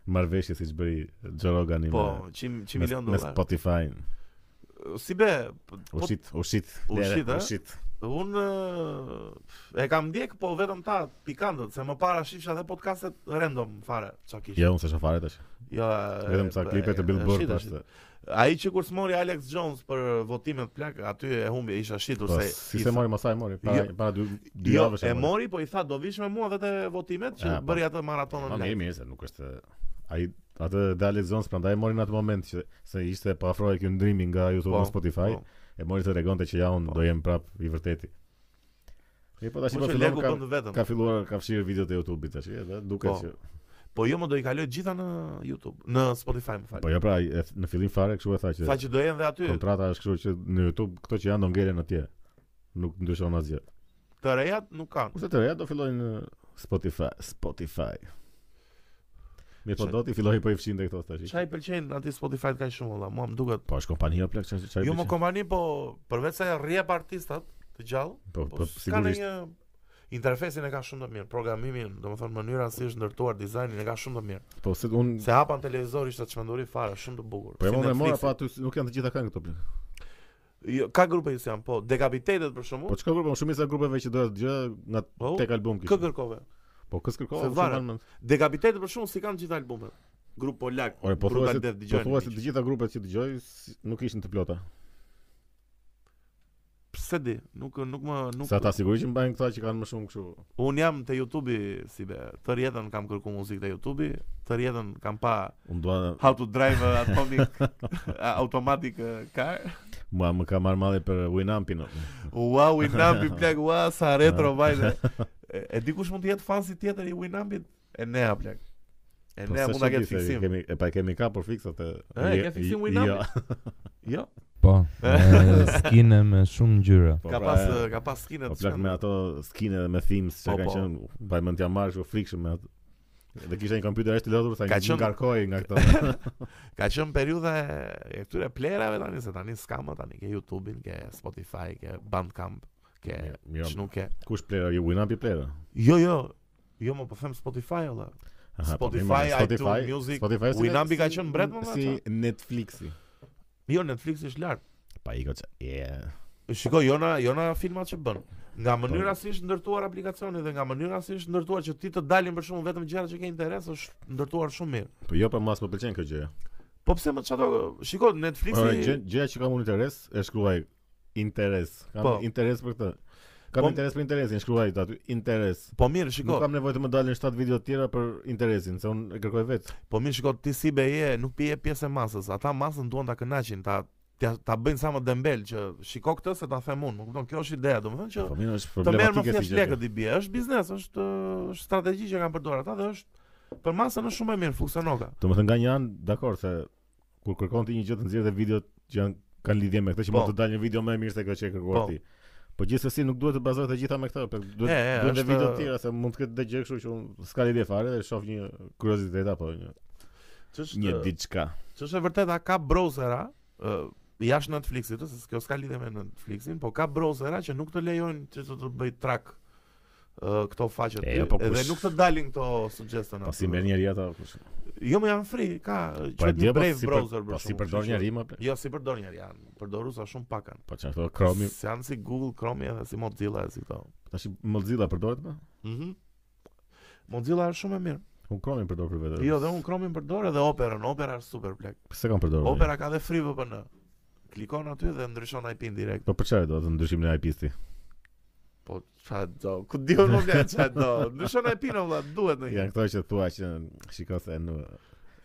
marrveshje siç bëri Joe Rogan po, me, me Spotify. Si be? Po, po- ushit, ushit, ushit, eh? ushit. Un e kam ndjek po vetëm ta pikantët, se më para shifsha edhe podcastet random fare, ça kish. Jo, unë s'e fare tash. Jo, vetëm ca klipe të Billboard tash. Ai që kur e mori Alex Jones për votimet plak, aty e humbi isha shitur po, se si se mori më, sa e mori para jo, para dy dy jo, javësh. Jo, e mori po i tha do vish me mua vetë votimet që ah, po. bëri atë maratonën. Po, mirë, mirë, se nuk është ai Atë Alex Jones prandaj e mori në atë moment që se ishte po afrohej ky ndrimi nga YouTube po, në Spotify. Po. E mori të tregonte që ja unë po. do jem prap i vërtetë. E po tash po fillon ka, vetëm. ka filluar ka fshirë videot e YouTube-it tash, edhe duket po. që Po jo më do i kaloj gjitha në YouTube, në Spotify më fal. Po jo pra, e, në fillim fare kështu e tha që. Tha që do jenë dhe aty. Kontrata është kështu që në YouTube këto që janë do ngelen atje. nuk ndryshon asgjë. Të rejat nuk kanë. Kurse të rejat do fillojnë në Spotify, Spotify. Mirë po do ti, filloi po i fshin dhe këto tash. Çai pëlqejnë aty Spotify kaq shumë valla, mua më duket. Po është kompania plak çai çai. Jo më kompani po përveç se rrjep artistat të gjallë. Po, po, po sigurisht. Një... Interfejsin e ka shumë të mirë, programimin, domethënë mënyra si është ndërtuar dizajnin e ka shumë të mirë. Po se un e hapa n'televizor ishte çmenduri fare, shumë bukur. Po më mora pa aty nuk janë të gjitha këngët o plak. Jo, ka grupe që s'janë, po Decapitated për shembull. Po çka grupe, më, shumica e grupeve që doja të dëgjoja nga po, tek album kishte. Kë kërkove? Po kë s'kërkova? Se varet. Mend... Decapitated për shembull s'i kanë gjithë albumet. Grup polak, Ore, po grupa Death dëgjoj. Pothuajse të gjitha grupet që dëgjoj nuk ishin të plota. Pse di? Nuk nuk më nuk Sa ta sigurisht që mbajnë këta që kanë më shumë kështu. Unë jam te YouTube si be. Tërë jetën kam kërku muzikë te YouTube, tërë jetën kam pa Unë How to Drive Atomic Automatic Car. mua më ka marrë malli për Winampin. o. Ua Winampi plak, ua sa retro vibe. E, e di kush mund të jetë fansi tjetër i Winampit? E ne a plak. E po ne mund ta ketë fiksim. Kemi e pa kemi ka për fiksat e. E ke fiksim Winampin. Jo. Po. Skine me shumë ngjyra. Po, ka pra, pas ka pas skine të. Po plak me ato skine dhe me themes që po, kanë po. qenë, pa mend t'ja marrësh u frikshëm me ato. Dhe kisha një kompjuter është lodhur sa një ngarkoi nga këto. ka qen periudha e këtyre playerave tani se tani s'ka më tani ke YouTube-in, ke Spotify, ke Bandcamp, ke ç'nuk ke. Kush playera? Jo Winamp player. Jo, jo, Jo, më po them Spotify olla. Po, Spotify, iTunes Music. Spotify si Winampi ka qenë mbret më Si Netflixi. Jo, Netflixi është lart. Pa i goca. Yeah. Shiko, jona, jona filmat që bën. Nga po. mënyra si është ndërtuar aplikacioni dhe nga mënyra si është ndërtuar që ti të dalin për shembull vetëm gjëra që ke interes është ndërtuar shumë mirë. Po jo, po mua s'më pëlqen kjo gjë. Po pse më çfarë? Shiko, Netflixi. Po gjëja që kam unë interes e shkruaj Interes. Kam po. interes për këtë. Kam po, interes për interesin, shkruaj ti aty, interes. Po mirë, shiko. Nuk kam nevojë të më dalin 7 video të tjera për interesin, se unë e kërkoj vetë. Po mirë, shiko, ti s'je, nuk je pjesë e masës. Ata masën duan ta kënaqin, ta ta, ta bëjnë sa më dembel që shiko këtë se ta them unë, më kupton, kjo është ideja, domethënë që po mirë, është problematika. Të marrim thjesht lekët i bie, është biznes, është, është strategji që kanë përdorur ata dhe është për masën është shumë e mirë funksionon. Domethënë nga një anë, dakor se kur kërkon ti një gjë të nxjerrë dhe videot që janë kanë lidhje me këtë që po. mund të dalë një video më e mirë se kjo që e kërkuar, po, ti. Po gjithsesi nuk duhet të bazohet e gjitha me këtë, por duhet e, duhet të ketë video të tjera se mund të ketë dhe gjë kështu që unë s'kam ide fare dhe shoh një kuriozitet apo një ç'është një diçka. Ç'është e vërteta ka browsera uh, jashtë Netflixit, se kjo s'ka lidhje me Netflixin, po ka browsera që nuk të lejojnë që të, të bëjnë track këto faqe e dy po dhe nuk të dalin këto suggestion aty. Po s'i merr njeri ato. Jo mo, janë free, ka po çfarë një Brave browser për shkak. Po s'i përdor njeri më. Jo, s'i përdor njeri, janë. Përdoruesa shumë pak kanë. Po çfarë thotë Chrome? S'janë si Google Chrome edhe si Mozilla si këto. Tash Mozilla përdoret më? Mhm. Mozilla është shumë e mirë. Unë Chrome përdor për vetë. Jo, dhe unë Chrome përdor edhe Opera, Opera është super plak. Po s'e kam përdorur? Opera ka dhe free VPN. Klikon aty dhe ndryshon IP-n direkt. Po për çfarë do ta ndryshosh IP-në ti? Po Çfarë do? Ku di unë nuk janë çfarë do? Ndryshon IP-në o vëlla, duhet në. Janë këto që thua që shiko se në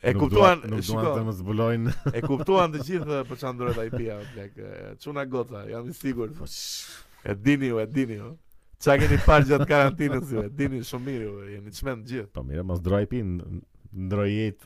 E kuptuan, nuk duan të më zbulojnë. E kuptuan të gjithë eh, për ça ndërrohet IP-ja, plak. Eh, çuna, goca, jam i sigurt. Po e dini ju, e dini ju. Ça keni parë gjatë karantinës ju, e dini shumë mirë ju, jeni çmend të gjithë. Po mirë, mos ndërro IP-n, ndërro jetë.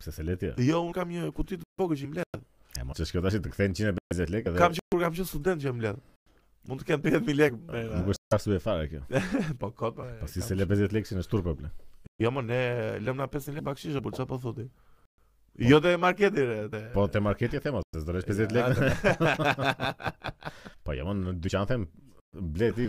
Pse s'e le ti? Jo, unë kam një kuti të vogël që mbledh. E mo se shiko tash të kthejnë 150 lekë dhe Kam që kur kam qenë student që mbledh. Mund të kem 50000 lekë. me- nuk është arsye fare kjo. po kot. po, e, Po si ka, s'e le 50 lekë që në shturp apo? Jo mo, ne lëmë nga 500 lekë bakshishe, por çfarë po thotë? Jo te marketi re, te. Po te marketi e them, ose s'do lësh 50 lekë. Po jo mo, në dyqan them bleti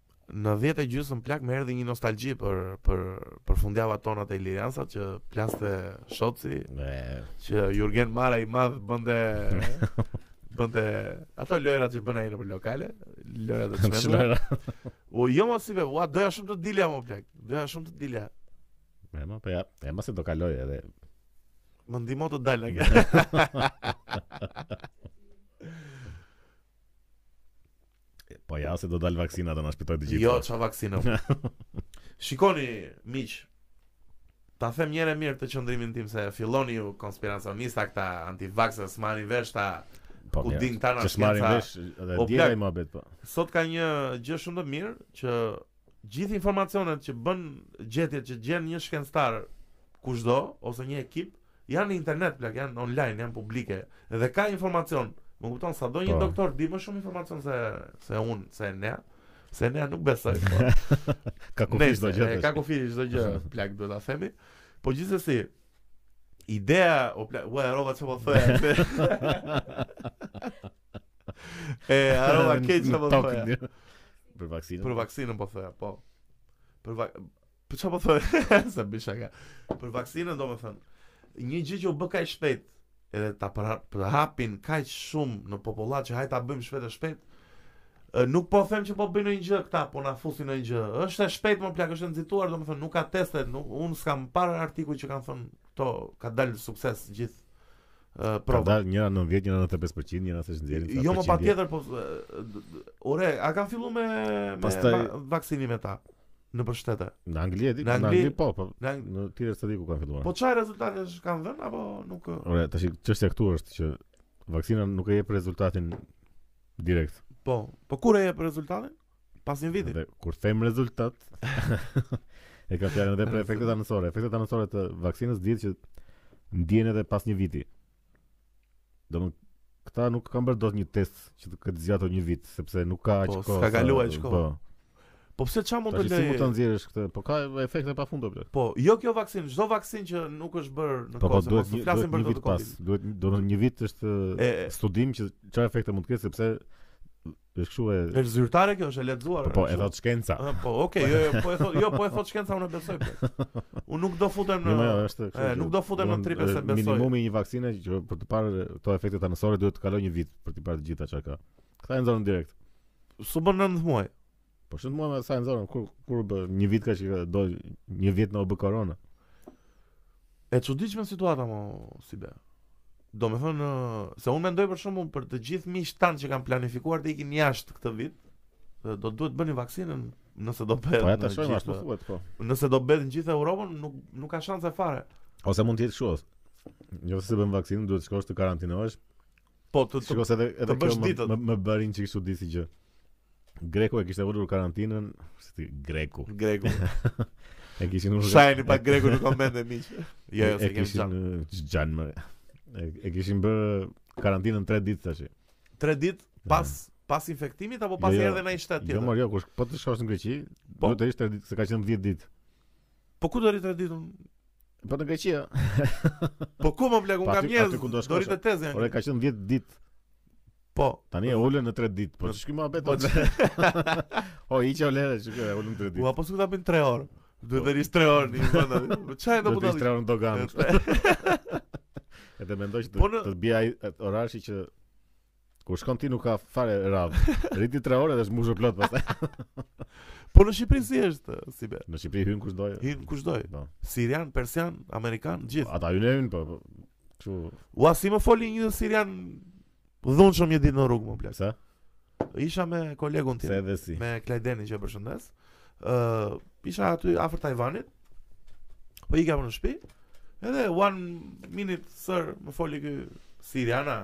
Në 10 e gjysmë plak më erdhi një nostalgji për për për fundjavat tona te Iliriansa që plaste shotsi, me që Jurgen Mara i madh bënte bënte ato lojrat që bën ai në lokale, lojrat e çmendura. O jo mos i ve, u doja shumë të dilja mo plak. Doja shumë të dilja. E mo, po ja, e mo se do kalojë edhe. Më ndihmo të dal nga. Po ja se do dalë vaksina do na shpëtojë të gjithë. Jo, ça vaksina. Shikoni, miq. Ta them një herë e mirë këtë qëndrimin tim se filloni ju konspiracionista këta antivaxxers s'marrin vesh këta po, ku dinë këta nga shkenca. Marrin vesh dhe po, diçka i muhabet po. Sot ka një gjë shumë të mirë që gjithë informacionet që bën gjetjet që gjen një shkencëtar kushdo ose një ekip Janë në internet plak, janë online, janë publike dhe ka informacion. Më kupton sado një, po, doktor di më shumë informacion se se un, se ne. Se ne nuk besoj. Po. ka kufi çdo gjë. Ka kufi çdo gjë, plak duhet ta themi. Po gjithsesi ideja o plak, u e harrova çfarë po thoya. e harrova keq çfarë po thoya. Për vaksinën. Për vaksinën po thoya, po. Për vak... Po çfarë po thoja? Sa bëj shaka. Për vaksinën domethënë, një gjë që u bë kaq shpejt, edhe ta përhapin kaq shumë në popullatë që hajt ta bëjmë shpejt e shpejt. Nuk po them që po bëjnë ndonjë gjë këta, po na fusin ndonjë gjë. Është e shpejtë more plak, është e nxituar, domethënë nuk ka teste, nuk un s'kam parë artikuj që kanë thënë këto ka dalë sukses gjithë Ka dalë njëra 90, njëra 95% njëra s'e nxjerrin sa. Jo, më patjetër po ore, a kanë filluar me me Pastaj... vaksinimet ta? nëpër shtete. Në Angli e di, në Angli po, po. Në Angli, në të tjera s'e di ku ka filluar. Po çfarë rezultatesh kanë dhënë apo nuk? Ore, tash çështja këtu është që vaksina nuk e jep rezultatin direkt. Po, po kur e jep rezultatin? Pas një viti. Dhe kur them rezultat, e kam fjalën edhe për efektet anësore. Efektet anësore të vaksinës dihet që ndihen edhe pas një viti. Domethënë këta nuk kanë bërë dot një test që të ketë zgjatur një vit, sepse nuk ka aq po, kohë. Po, s'ka kaluar aq kohë. Po. po pse çfarë mund të lejë? Si mund ta nxjerrësh këtë? Po ka efekte pafund apo? Po, jo kjo vaksinë, çdo vaksinë që nuk është bërë në po, kohë, po, mos të flasim për këtë kohë. Duhet do të një vit është e, studim që çfarë efekte mund të ketë sepse Është kështu e Është zyrtare kjo, është e lexuar. po e kështu. thot shkenca. Ah, Po, okay, jo, jo, po e thot, jo, po e thot shkenca, unë e besoj. plak. Unë nuk do futem Jo, më jo, në është kështu. e, që- nuk do futem në domethënë, tripe se e, besoj. Minimumi i një vaksine që për të parë këto efektet anësore duhet të kalojë një vit për t'i parë të gjitha çka ka. Këta e nxorën direkt. s'u bën 9 muaj. Po shumë mua me sa e nxorën kur kur u bë një vit ka që do një vit në u bë korona. E ç'u dishme situata mo, si u bë. Domethënë, se unë mendoj për shembull për të gjithë miqtë tanë që kanë planifikuar të ikin jashtë këtë vit, do të duhet të bëjnë vaksinën nëse do bëhet. Po ja të shojmë ashtu thuhet po. Nëse do bëhet në gjithë Europën, nuk, nuk ka shanse fare. Ose mund të jetë kështu. Nëse s'e bën vaksinën, duhet të shkosh të karantinohesh Po të të edhe edhe kjo më më bëri një çik kështu di si gjë. Greku e kishte ulur karantinën, si ti Greku. Greku. e kishin ulur. Shajeni pak Grekun në komente miq. Jo, jo, se kemi çan. Çan më. E kishin bërë karantinën 3 ditë tash. 3 ditë pas pas infektimit apo pas jo, jo. erdhe në një shtet jo, tjetër. Jo, jo, kush po të shkosh në Greqi, po. duhet të ishte 3 ditë se ka qenë 10 ditë. Po ku do rrish 3 ditë? Po në Greqi. po ku mor plak unë kam njerëz? Do rri te tezja janë. Ore ka qenë 10 ditë. Po. Tani e ulën në 3 ditë. Po ça po bëhet? Po o i çau le që e ulën 3 ditë. Po apo s'ka bin 3 orë. Do të rrish 3 orë në vend. Po çfarë do të rrish 3 orë në doganë. Edhe mendoj që po të të bjerë orari që Kur shkon ti nuk ka fare radhë. Rri ti 3 orë dhe është mbushur plot pastaj. Po në Shqipëri si është si BE? Në Shqipëri hyn kush të dojë. Hyn kush të dojë. Po. Sirian, persian, amerikan, gjithë. Ata hyn e hyn po. po. Kështu. Ua si më foli një sirian dhunshëm një ditë në rrugë mor plak. Sa? Isha me kolegun tim. S'e di si. Me Klajdin që e përshëndes. Ë, uh, isha aty afër Tajvanit. Po ikja në shpi Edhe one minute sir Më foli ky siriani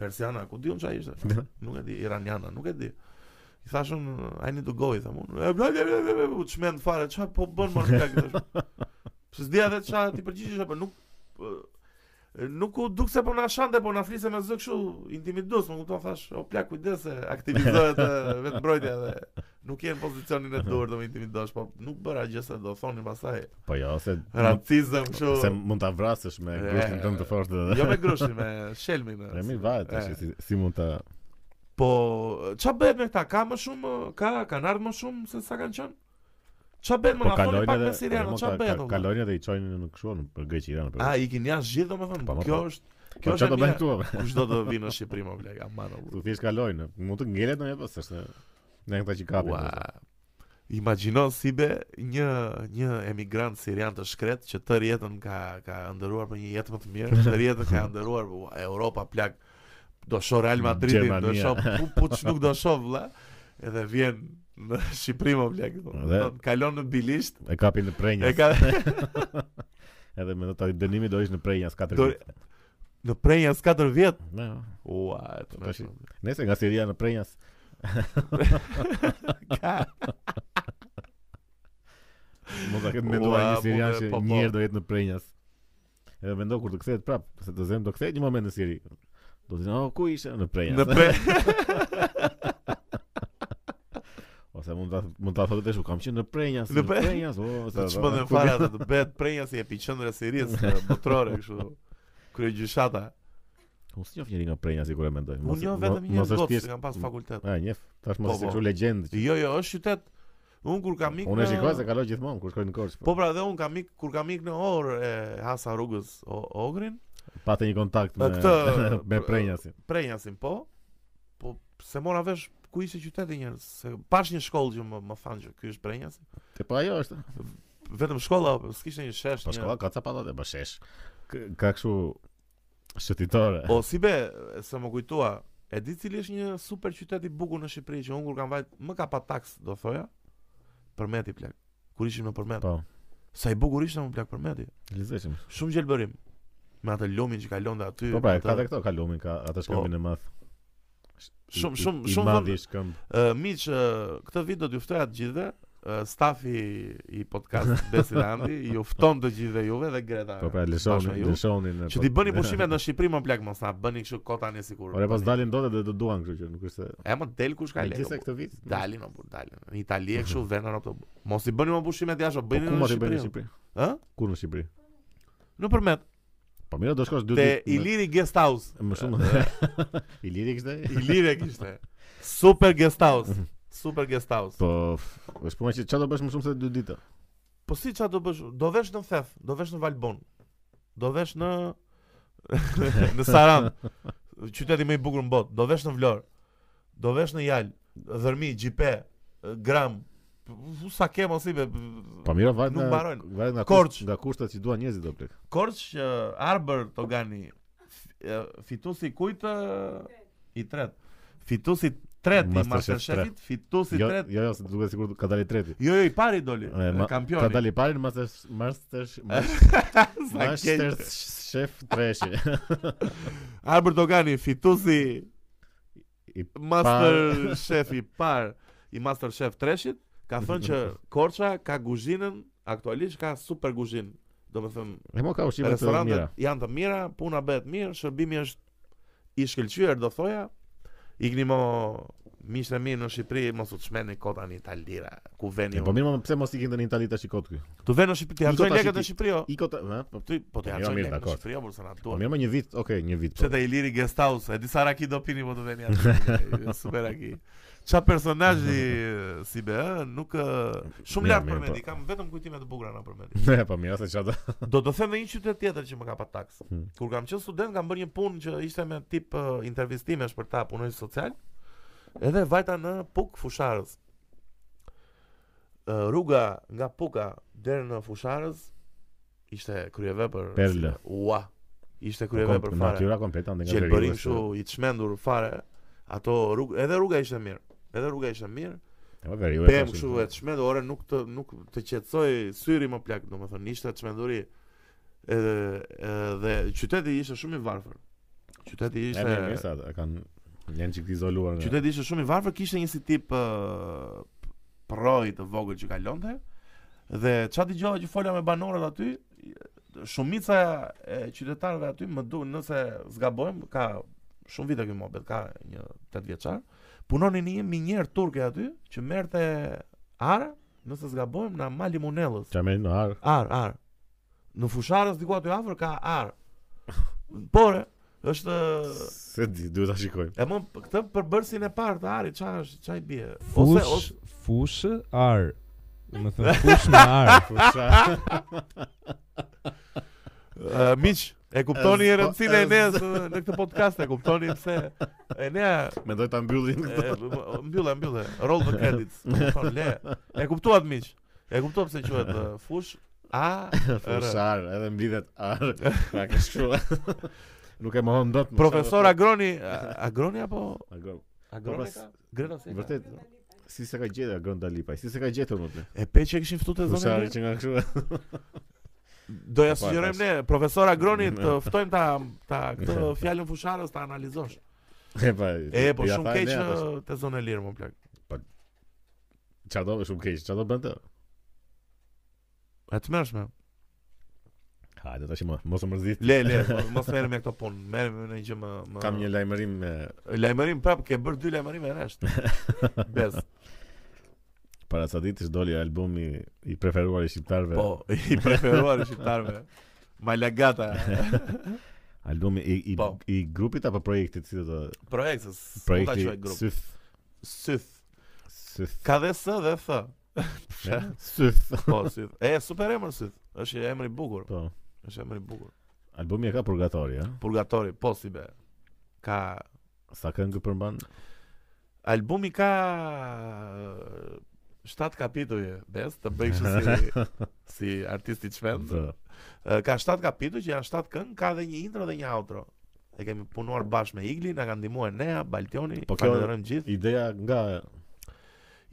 persiani Ku di unë ça ishte Nuk e di iraniani Nuk e di I thashë unë I need to go i them unë E bla bla bla bla U çmend fare Ça po bën more plak Po s'dija ça t'i përgjigjesha Po nuk Nuk u duk se po na shante, po na fliste me zë kështu intimidues, më kupton thash, o plak kujdes se aktivizohet vetë mbrojtja dhe nuk je në pozicionin e duhur të më intimidosh, po nuk bëra gjë se do thoni pastaj. Po jo, se racizëm kështu. Se mund ta vrasësh me grushtin tënd të fortë. Jo me grushtin, me shelmin. Ne mi vaje tash si, si mund ta Po, ça bëhet me këta? Ka më shumë, ka kanë ardhur më shumë se sa kanë qenë? Çfarë bën mo pa na thoni pak me sirianët, çfarë bën? Kalojnë edhe i çojnë në kështu në Greqi Iran apo. A i kthejnë jashtë gjithë domethënë? Po, kjo është po, Kjo është do bëjnë këtu. Kush do të vijë në Shqipëri mor plak, a marrë. Këtu thjesht kalojnë, mund të ngelet ndonjë po s'është. Nga këta që kapin. Ua. Imagjino si bie një një emigrant sirian të shkretë që tërë jetën ka ka ëndërruar për një jetë më të mirë, tërë jetën ka ëndërruar Europa plak. Do shoh Real Madrid, do shoh po po ç'nuk do shoh vëlla. Edhe vjen në Shqipëri mor plak. Dhe... Kalon në Bilisht. E kapin në Prenjas. E ka... Edhe i thonë dënimi do rrish në Prenjas 4 do... vjetë. Në Prenjas 4 vjetë? Jo. Ua, e tmerrshme. Nisu nga Siria në Prenjas. ka. Mos ta ketë menduar një Sirian që po, po. njëherë do jetë në Prenjas. Edhe mendo kur të kthehet prap, se të zem do kthehet një moment në Siri. Do të thonë, oh, ku ishe në Prenjas? Në Prenjas. Ose mund ta mund ta thotë shumë, kam qenë në Prenjas, në Prenjas, o, oh, sa. Çfarë do të fara të bëhet Prenjas si epiqendër e Sirisë, botërore kështu. Kryegjyshata. Unë s'njof njeri nga Prenjasi kur e mendoj. Unë njof vetëm një gocë, se kam pas në fakultet. A, njeh, tash mos po, se kështu po. legjendë. Jo, jo, është qytet, Unë kur kam ikë Unë e shikoj se kaloj gjithmonë kur shkoj në Korçë. Po. po pra dhe un kam ikë kur kam ikë në Ohër e hasa rrugës o, Ohrin, Pate një kontakt me Këtë- me Prrenjasin. Prrenjasin po. Po s'e mora vesh ku ishte qyteti njerëz, se pashë një shkollë që më, më thanë që ky është Prrenjasi. Te po ajo është. Vetëm shkolla, po, s'kishte një shesh. Po një- shkolla ka ca pallate, po shesh. K- Ka kështu Shëtitore. Po si be, se më kujtua, e di cili është një super qytet i bukur në Shqipëri që unë kur kam vajt më kapataks, do thoja. Përmeti plak. Kur ishim në Përmet. Po. Sa i bukur ishte mo plak Përmeti. Lëzeshim. Shumë gjelbërim. Me atë lumin që kalonte aty. Po pra, ka atë- dhe këto, ka lumin, ka atë shkëmbin e madh. Shumë shumë shumë vend i shkëmb. Ë miq, këtë vit do t'ju ftoja të gjithëve. Stafi i podcast Besilandi ju fton të gjithëve juve dhe Greta. Po pra lëshoni, lëshoni në. Që t'i bëni pushimet në Shqipëri mo plak mos na bëni kështu kota ne sikur. Ora pas dalin dot dhe do duan kështu që nuk është. E më del kush ka lekë. Gjithsej këtë vit. Dalin mo burrë dalin. Në Itali kështu vjen në Europë. Mos i bëni më pushimet jashtë, po bëni në Shqipëri. Ë? Ku në Shqipëri? Në Përmet. Po mirë, do shkosh dy ditë. Te Iliri Guest House. Më shumë. Iliri kishte? Iliri kishte. Super Guest House. Mhm. Super Guest House. Po, është puna që çfarë do bësh më shumë se dy ditë? Po si çfarë do bësh? Do vesh në Theth, do vesh në Valbonë. Do vesh në në Sarandë. Qyteti më i bukur në botë. Do vesh në Vlorë. Do vesh në Jal, Dhërmi, Gjipe, Gramë, sa ke mos i be. Po mira vajt nga vajt nga Korça, nga kushtet që duan njerëzit do plak. Korç Arbër Togani fituesi kujt i tretë. Fituesi tretë i Masterchefit, fituesi jo, tretë. Jo, jo, se duket sikur ka dalë i treti. Jo, jo, i pari doli, e, kampioni. Ka dalë i pari në Master Master Master Chef 3. Arbër Togani fituesi i Master par... Chef i parë i Master Chef Treshit ka thënë që Korça ka guzhinën aktualisht ka super guzhinë. Domethënë, restorantet janë të mira, puna bëhet mirë, shërbimi është i shkëlqyer, do thoja. Ikni mo miqtë e mi në Shqipëri mos u çmendni kota në Itali. Ku veni? Po mirë, pse mos ikin në Itali tash kot këy? T'u venë në Shqipëri, t'i harxhojnë lekët në Shqipëri. Jo? Iko të, ha, po t'i po t'i harxhojnë lekët në Shqipëri, apo sa ato. Po mirë një vit, okay, një vit. Që te Iliri Guest House, e di sa raki do pini mo po të veni aty. Super raki. Ça personazh ishte be, nuk shumë lart Përmeti, po. kam vetëm kujtime të bukura nga Përmeti. Ne po mirë se çfarë do. Do të them dhe një qytet tjetër që më kapataks. Hmm. Kur kam qenë student, kam bërë një punë që ishte me tip intervistimesh për këta punonjës social. Edhe vajta në Pukë Fushë-Arrëz. Rruga nga Puka deri në Fushë-Arrëz ishte kryevepër. Perlë. Ua. Ishte kryevepër fare. Natyra komplet ndonjë gjë. Gjelbërim kështu i çmendur fare. Ato rrugë, edhe rruga ishte mirë. Edhe rruga ishte mirë. Po veri. Pem kështu e çmendur, ore nuk të nuk të qetësohej syri më plak, domethënë ishte çmenduri. Edhe dhe qyteti ishte shumë i varfër. Qyteti ishte Me mirë se kanë, janë çik izoluar. Nga... Qyteti ishte shumë i varfër, kishte një si tip uh, përroi të vogël që kalonte. Dhe ça dëgjova që fola me banorët aty, shumica e qytetarëve aty më duket nëse s'gabojmë, ka shumë vite ky muhabet, ka një 8 vjeçar, punonin në një minierë turke aty që merrte ar Nëse s'gabojmë nga Mali i Munellës. Çfarë merrnin ar? Ar, ar. Në Fushë-Arrëz diku aty afër ka ar. Po është, s'e di, duhet ta shikojmë. E me këtë përbërësin e parë të arit, çfarë është, ça i bie? Ose fush, fush ar. Domethënë fushë me ar. Fush. Ë miq, E kuptoni rëndësinë e Neas në këtë podcast, e kuptoni pse Nea... Ne duhet ta mbyllim këtë. Mbylle, mbylle, roll the credits. Le, e kuptuat miq, e kuptuat pse quhet fush, a... Fush ar, edhe mblidhet ar, ka kështu. Nuk e mohon dot. Profesor Agroni, Agroni apo? Agroni. Agroni po, ka? Agroni, se. Vërtet. Si s'e ka gjetur Agron Dalipaj? Si s'e ka gjetur më të? E pe që e kishin ftu te Zonë. Sa që nga kështu. Do ia sugjerojmë ne profesor Agronit të ftojmë ta ta këtë fjalën Fushë-Arrëz ta analizojë. E pa. E pashë shumë keq te Zonë e Lirë më plak. Po. Çfarë do të shumë keq? Çfarë do bënte? E tmerrshme. Hajde tash më, mos u mërzit. Le, le, mos merrem me këto punë. Merrem me një gjë më, më Kam një lajmërim me lajmërim prap ke bër dy lajmërime rresht. Bes. Para sa ditësh doli albumi i preferuar i shqiptarëve. Po, i preferuar i shqiptarëve. Malagata. albumi i i, po. i grupit apo projektit si do të Projekti, projekti grup. Syth. Syth. Syth. Ka dhe S dhe TH. Syth. Po, syth. E, super emër syth. Është një emër i bukur. Po. Është emër i bukur. Albumi e ka Purgatori, a? Purgatori, po si be. Ka sa këngë përmban? Albumi ka 7 kapituj, bes, të bëj si si artist i çmendur. Ka 7 kapituj që janë 7 këngë, ka dhe një intro dhe një outro. E kemi punuar bashkë me Igli, na kanë ndihmuar Nea, Baltioni, po falenderojmë të gjithë. Ideja nga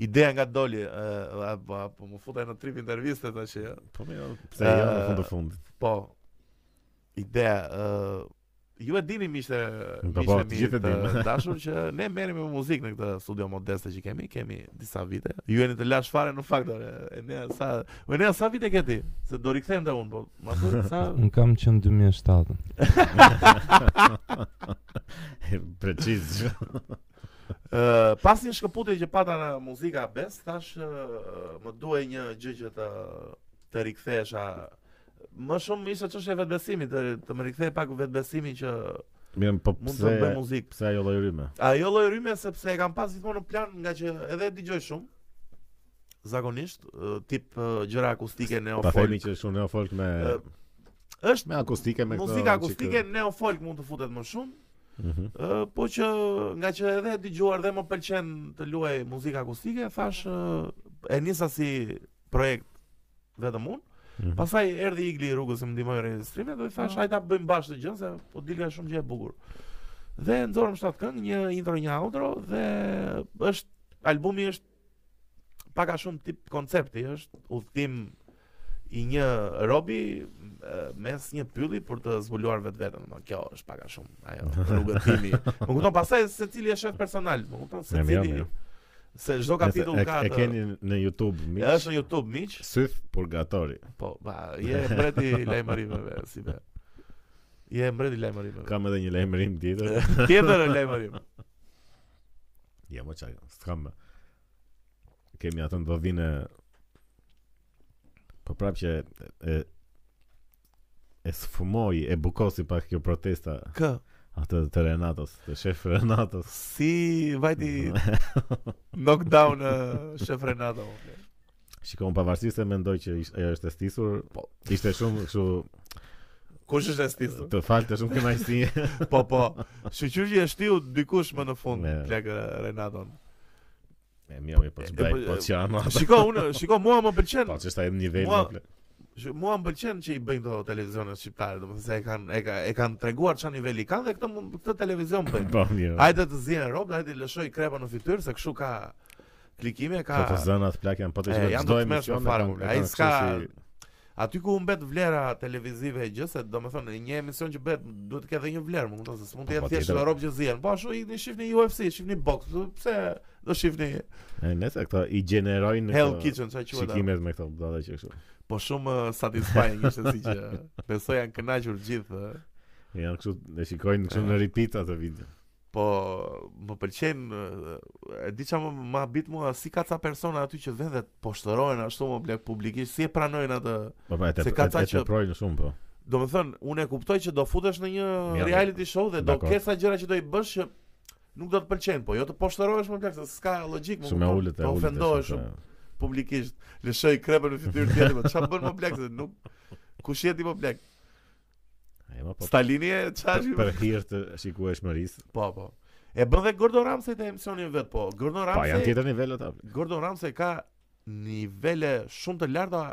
Ideja nga doli, ë, po po më futa në trip interviste tash që. Po më, jo, pse jo në fund të fundit. Po. Ideja, ë, ju e dini miqtë, po, po, miqtë e mi të dashur që ne merremi me muzikë në këtë studio modeste që kemi, kemi disa vite. Ju jeni të lashtë fare në fakt, e ne sa, e ne sa vite ke ti? Se do rikthehem te un, po. Ma thua sa? Un kam qen 2007. Preciz. Uh, pas një shkëputje që pata në muzika, bes, thash uh, më duhej një gjë që të të rikthesha. Më shumë ishte çështje vetëbesimi, të, të më rikthej pak vetëbesimi që Mirë, po mund të bëj muzikë. Pse ajo lloj rryme? Ajo lloj rryme sepse e kam pas gjithmonë në plan ngaqë edhe e dëgjoj shumë. Zakonisht, uh, tip uh, gjëra akustike neofolk. Të themi që shumë neofolk me uh, është me akustike me muzikë akustike neofolk mund të futet më shumë Mm -hmm. po që ngaqë edhe e dëgjoj dhe më pëlqen të luaj muzikë akustike, thash e nisa si projekt vetëm unë. Mm -hmm. Pastaj erdhi Igli rrugës e më ndihmoi regjistrimin dhe i thash hajt ta mhm. bëjmë bashkë këtë gjën se po dilte shumë gjë e bukur. Dhe nxorëm shtat këngë, një intro, një outro dhe është albumi është pak a shumë tip koncept është udhtim i një robi mes një pylli për të zbuluar vetëveten, më kjo është pak a shumë, ajo, rrugëtimi. Më kupton pastaj secili e shef personal, më kupton secili... Se çdo kapitull ka e, e keni në YouTube miq. Është në YouTube miq. Syth purgatori. Po, ba, je mbreti i lajmërimeve ti be. Je mbreti i lajmërimeve. Kam edhe një lajmërim tjetër. tjetër lajmërim. Ja, mos qaj, se kam... Kemi atë në dodhin e... Po prap që e... E sfumoi, e vuvosi pak kjo protesta... Kë? Atë të Renatos, të shef Renatos. Si, vajti... Knockdown, shef Renato. Shiko unë pavarësisht se mendoj që ish, ajo është e stisur, po. ishte shumë kështu Kush është e stisur? Të falte shumë kënaqësi. po po. Shqyr që e shtriu dikush më në fund yeah. plak Renaton. E mi ajo po të bëj po ti ama. Shiko unë, shiko mua më pëlqen. Po ç'është ai nivel mo plak. Mua më pëlqen që i bëjnë këto televizionet shqiptare, domethënë se e kanë e ka e kanë treguar ça niveli kanë dhe këtë këtë televizion bëjnë. Po mirë. Hajde të zihen robt, hajde lësho krepa në fytyrë se kështu ka klikime ka Këto zënkat plak janë pothuaj çdo emision fare. Ai s'ka Aty ku mbet vlera televizive e gjësë, domethënë, një emision që bëhet, duhet të ketë dhe një vlerë, më kupton se s'mund të po, jetë po, thjesht dy rob që zihen. Po ashtu ikni shifni UFC, shifni box, pse do shifni? E nëse këto i gjenerojnë Hell Kitchen, çfarë quhet? Klikimet me këto, do të thotë kështu. Po shumë uh, satisfying ishte siç besoj janë kënaqur gjithë. Janë kështu, e shikojnë kështu në repeat atë video. Po, më pëlqen, e di ça më habit mua, si ka ca persona aty që vetë poshtërohen ashtu more plak publikisht, si e pranojnë atë. Po, po, se ka ca që pranojnë shumë po. Domethënë, unë e kuptoj që do futesh në një reality show dhe do kesh ca gjëra që do i bësh që nuk do të pëlqejnë, po jo të poshtërohesh more plak se s'ka logjikë më. Shumë ulët, po ofendohesh shumë publikisht. Lëshoi krepën në fytyrë tjetrit, po çfarë bën more plak se nuk kush je ti more plak. Ai më po. Stalini e çashi. Për hir të shikueshmërisë. Po, po. E bën dhe Gordon Ramsay te emisioni i vet, po. Gordon Ramsay. Po, janë tjetër nivel ata. Gordon Ramsay ka nivele shumë të larta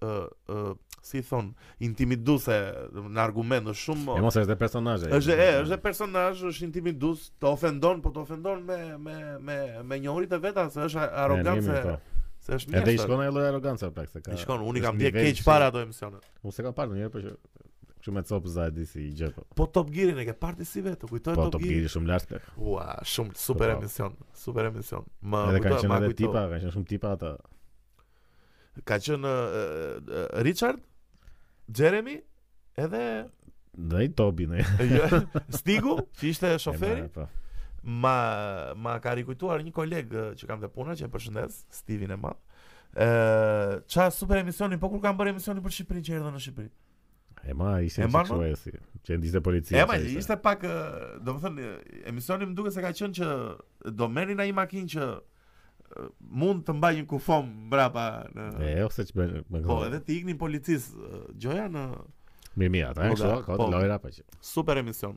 ë uh, ë uh, si thon intimiduese në argument është shumë mos është personazh është e është personazh është intimidues të ofendon po të ofendon me me me me njohuritë e veta se është arrogancë po. se është mjeshtër edhe i shkon ai lloj arrogancë pak se ka i shkon unë i kam bërë keq, parë ato emisionet Unë s'e kam parë ndonjëherë, por që kështu me copëza e di si gjë. Po, po Top Gearin e ke parë ti si vetë? Të kujtoj po, Top, Top Gear shumë lart ka. Ua, shumë po, super po, emision, super emision. Më edhe kanë qenë edhe tipa, kanë qenë shumë tipa ata. Ka qenë uh, uh, Richard, Jeremy, edhe Dhe i Tobi në jo, Stigu, që ishte shoferi po. Ma, ma ka rikujtuar një koleg që kam te puna Që e përshëndes, Stivin e madh Ëh, ça super emisioni, po kur kanë bërë emisionin për Shqipërinë që erdhën në Shqipëri. E mbaj, E mbaj mend, kështu e si. Që i ndiqte policia. E mbaj, ishte pak, ë, domethënë ë, emisioni më duket se ka qenë që do merrnin atë makinë që ë, mund të mbajë një kufomë mbrapa në E ose ç'bën me Po, këto. edhe t'i iknin policisë ë, gjoja në Mirë mirë, ata Po, janë kështu, da, ka po. ato lojëra pa që. super emision.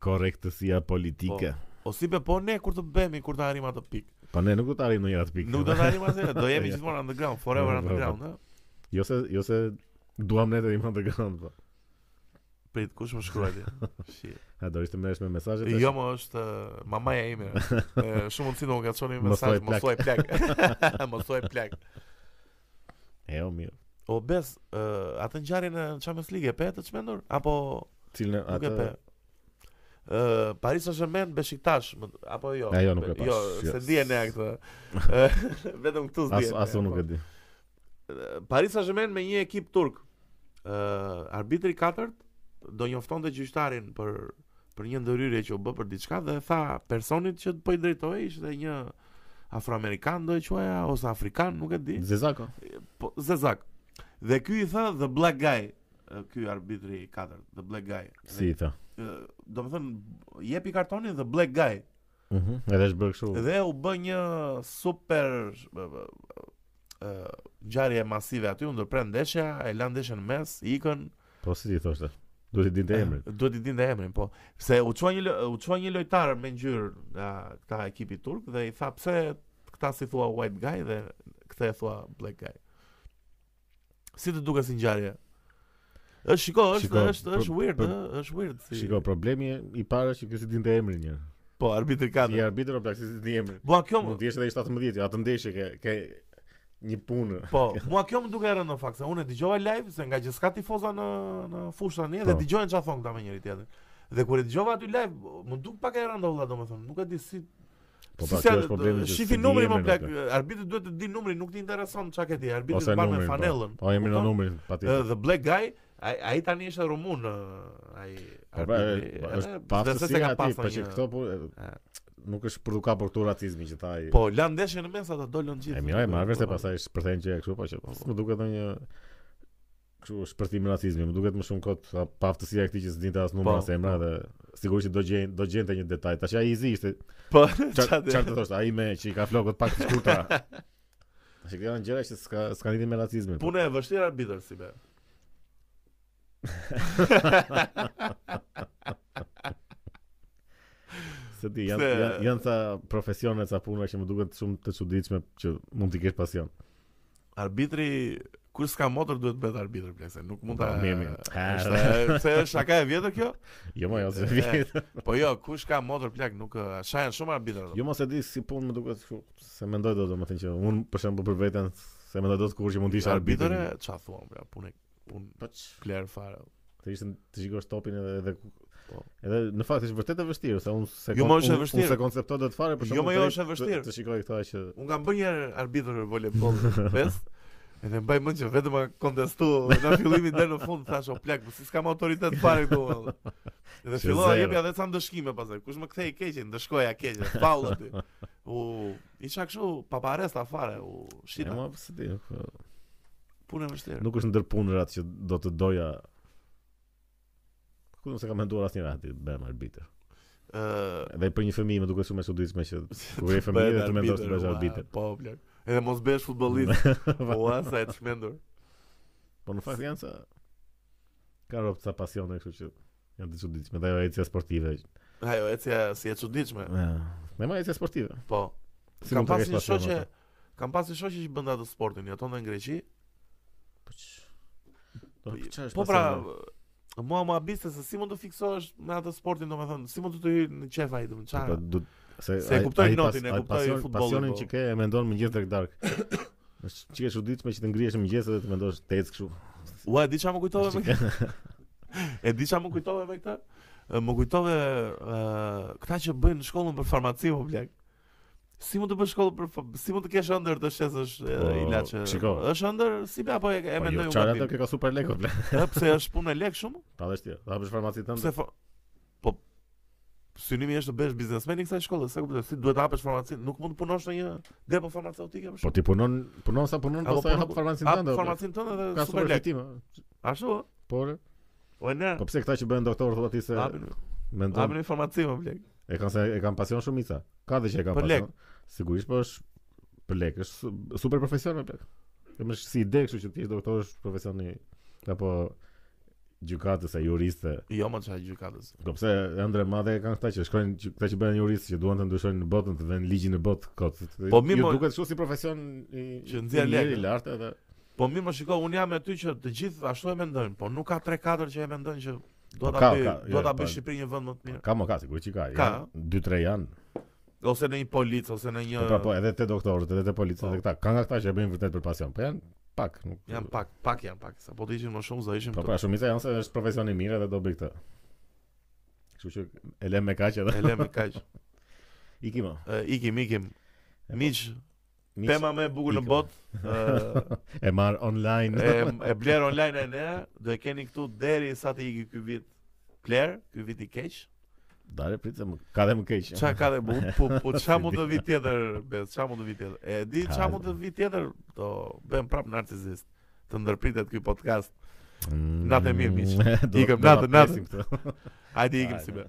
Korrektësia politike. Po, po si be, po ne kur të bëhemi, kur të arrijmë atë pikë. Po ne nuk do të arrijmë në atë pikë. Nuk do të arrijmë asnjë, do jemi gjithmonë underground, forever underground, ëh. Jo se jo se duam ne të jemi underground, po. Prit, kush më shkruaj ti? Shi. A do ishte merresh me mesazhet? Jo, më është mamaja ime. Shumë mundësi do të ngacmojë me mesazh, mos thuaj plak. Mos thuaj plak. E o mirë. O Bes, uh, atë ngjarje në Champions League e pe të çmendur apo cilën atë pe? Uh, Paris Saint-Germain Besiktas apo jo? Ajo nuk e pashë. Jo, yes. s'e di unë këtë. Vetëm këtu s'di. As unë nuk e di. Paris Saint-Germain me një ekip turk. Uh, arbitri i katërt do njoftonte gjyqtarin për për një ndërhyrje që u bë për diçka dhe tha personit që po i drejtoi ishte një afroamerikan do e quaja ose afrikan, nuk e di. Zezako. Po Zezak. Dhe ky i tha the black guy, ky arbitri i katërt, the black guy. Si i tha? Domethënë jepi kartonin the black guy. Mhm. Mm edhe është bërë kështu. Dhe u bë një super ë ngjarje masive aty, u ndërpre ndeshja, e lanë ndeshjen në mes, ikën. Po si t'i thoshte? Duhet t'i dinte eh, emrin. Duhet t'i dinte emrin, po. Se u çua një u çua një lojtar me ngjyrë nga këta ekipi turk dhe i tha pse këta s'i thua white guy dhe këtë e thua black guy. Si të duket si ngjarje? Është shiko, është shiko, është është weird, ëh, është weird si. Shiko, problemi i parë është që ky s'i dinte emrin një. Po, arbitri ka. Si arbitër apo s'i dinte emrin? Po, kjo mund të jetë edhe 17, atë ndeshje ke ke një punë. Po, mua kjo më duket e rëndë në fakt, se unë e dëgjova live se ngaqë s'ka tifoza në në fushë tani dhe po. dëgjojnë çfarë thonë këta me njëri tjetrin. Dhe kur e dëgjova aty live, m'u duk pak e rëndë valla domethënë, nuk e di si Po pra, kjo është problemi që shifi numrin mo plak. Arbitri duhet të dijë numrin, nuk të intereson çka ke ti. Arbitri të bën me po. fanellën. Po jemi në numrin, patjetër. The Black Guy, ai ai tani është rumun, ai po, pra, arbitri. Po, është pa se si ka pasur. Po këto po nuk është për m'u duk për këtë racizmin që tha ai. Po, lanë ndeshjen në mes ata dolën gjithë. E mirë, marrësh se pastaj shpërthen gjë kështu, po që nuk duket ndonjë Kështu shpërthim racizmi, më duket më shumë kot paaftësia e këtij që s'dinte as numra po, as emra po. dhe sigurisht që do gjejnë do gjente një detaj. Tash ai i zi ishte. Po, çfarë t'i thosh, ai me që i ka flokët pak të shkurtra. Tash këto janë gjëra që s'ka s'ka lidhje me racizmin. Po. Punë e vështirë arbitër si be. S'e di janë janë janë ca profesione ca punëra që më duken shumë të çuditshme që mund t'i kesh pasion. Arbitri kush s'ka motër duhet të bëhet arbitër pse. Nuk mund ta Mirë, mirë. Është se është shaka e vjetër kjo? Jo, mo jo, s'e vjetër. Po jo, kush ka motër plak nuk, shajnë shumë arbitër. Jo, mo s'e di si punë më duket kështu. S'e mendoj dot domethënë që un për shembull për veten s'e mendoj dot kurrë që mund të isha arbitër. Arbitër, ç'a thua, bra, punë Punë paç. Tmerr fare. Të ishte të shikosh topin edhe edhe ku- Po. edhe në fakt është vërtet e vështirë, se unë s'e Jo, kon- më është e unë- unë vështirë. s'e konceptoj dot fare për Jo, shembull, mo jo, të- është e të- vështirë. Të shikoj këta që Unë kam bërë një herë arbitër në volejboll fest. Edhe mbaj mend që vetëm më kontestonin nga fillimi deri në fund thashë o plak, po si s'kam autoritet fare këtu. valla." Edhe Që fillova zero. jepja edhe ca ndëshkime pastaj. Kush më kthehej keq, e ndëshkoja keq, faull aty. U isha kështu pa pa arsye fare, u e shita. ma pse ti. po. Punë e vështirë. Nuk është ndër punërat që do të doja. Ku nuk s'e kam menduar asnjëherë të bëhem arbitër. Ë, Dhe për një fëmijë më duket shumë e çuditshme që kur je fëmijë dhe të mendosh të bëhesh arbitër. Po, plak. Edhe mos bëhesh futbollist. Po, sa e çmendur. Po në fakt janë ca, ka robt ca pasione, kështu që Janë të çuditshme, dhe ajo ecja sportive. Ajo ecja si e çuditshme. Ja. Me më ecja sportive. Po. Si kam pas një shoqe, kam pas një shoqe që bënte atë sportin, jeton në Greqi. Po që... Po, po, po pra, mua më habiste se si mund të fiksohesh me atë sportin, domethënë, si mund të të hyjë në qejf ai domethënë. Se, se e kuptoj notin, e kuptoj futbolin. Pasionin po. që ke e mendon mëngjes drekë darkë. Është çikë e çuditshme që të ngrihesh në mëngjes dhe të mendosh të ecësh kështu. Ua, e di çfarë më kujtove me këtë? e di çfarë më kujtove me këtë? Më kujtove uh, këta që bëjnë shkollën për farmaci mo Bler. Si mund të bësh shkollë për si mund të kesh ëndërr të shesësh po, ilaçe? Është ëndërr si be apo e, e po, mendoj unë? Çfarë ato që ka super lekë Bler? Pse është punë lek shumë? Pa vështirë. Ta bësh farmacinë tënde. Pse Po synimi është të bëhesh biznesmen i kësaj shkolle, s'e kuptoj, se duhet të hapësh farmaci, nuk mund të punosh në një depo farmaceutike më shumë. Po ti punon, punon sa punon, pastaj hap farmacinë tënde. Hap farmacinë tënde dhe ka super fitim. Ashtu? Po. Po ne. Po pse këta që bëhen doktorë thua ti se mendon. Hapin farmaci mo Bler. E kanë se e kanë pasion shumica. Ka dhe që e kanë pasion. Sigurisht po është për lek, është super profesion mo Bler. Kemi si ide kështu që ti je doktor është profesioni apo Gjykatës e juristë. Jo më çaj gjykatës. Po pse ëndërr të madhe kanë këta që shkojnë që këta që bëhen juristë që duan të ndryshojnë botën të vënë ligjin në botë kot. Po mirë më duket kështu si profesion i që nxjerr lekë i lartë edhe. Po mirë mo shiko unë jam me ty që të gjithë ashtu e mendojnë, po nuk ka 3-4 që e mendojnë që do po ta bëj do ta bëj po. Shqipërinë një vend më të mirë. Ka mo ka sigurisht që ka. Ka 2-3 janë. Ose në një polic, ose në një... Po, pra, po, edhe te doktorët, edhe te policët, edhe po. këta. Ka nga këta që e bëjnë vërtet për pasion, po janë pak. Nuk... Janë pak, pak janë pak. Se po të ishin më shumë, s'do ishin... Po, pra, shumica janë se është profesion i mirë edhe do bëj këtë. Kështu që e lëmë me kaq edhe. E lëmë me kaq. ikim. Uh, ikim, ikim. Miq, Miq... Pema më e bukur në botë E marrë online E, e blerë online e ne Do e keni këtu derisa të ikë ky vit Bler, ky vit i keq Dale prit, ka dhe më keq. Ça ka dhe më, po, po ça mund të vijë tjetër, be, ça mund të vijë tjetër. E di ça mund të vijë tjetër, do bëhem prapë narcisist, të ndërpritet ky podcast. Mm, natën e mirë, miq. Ikëm, natën, natën. Hajde, ikëm si be.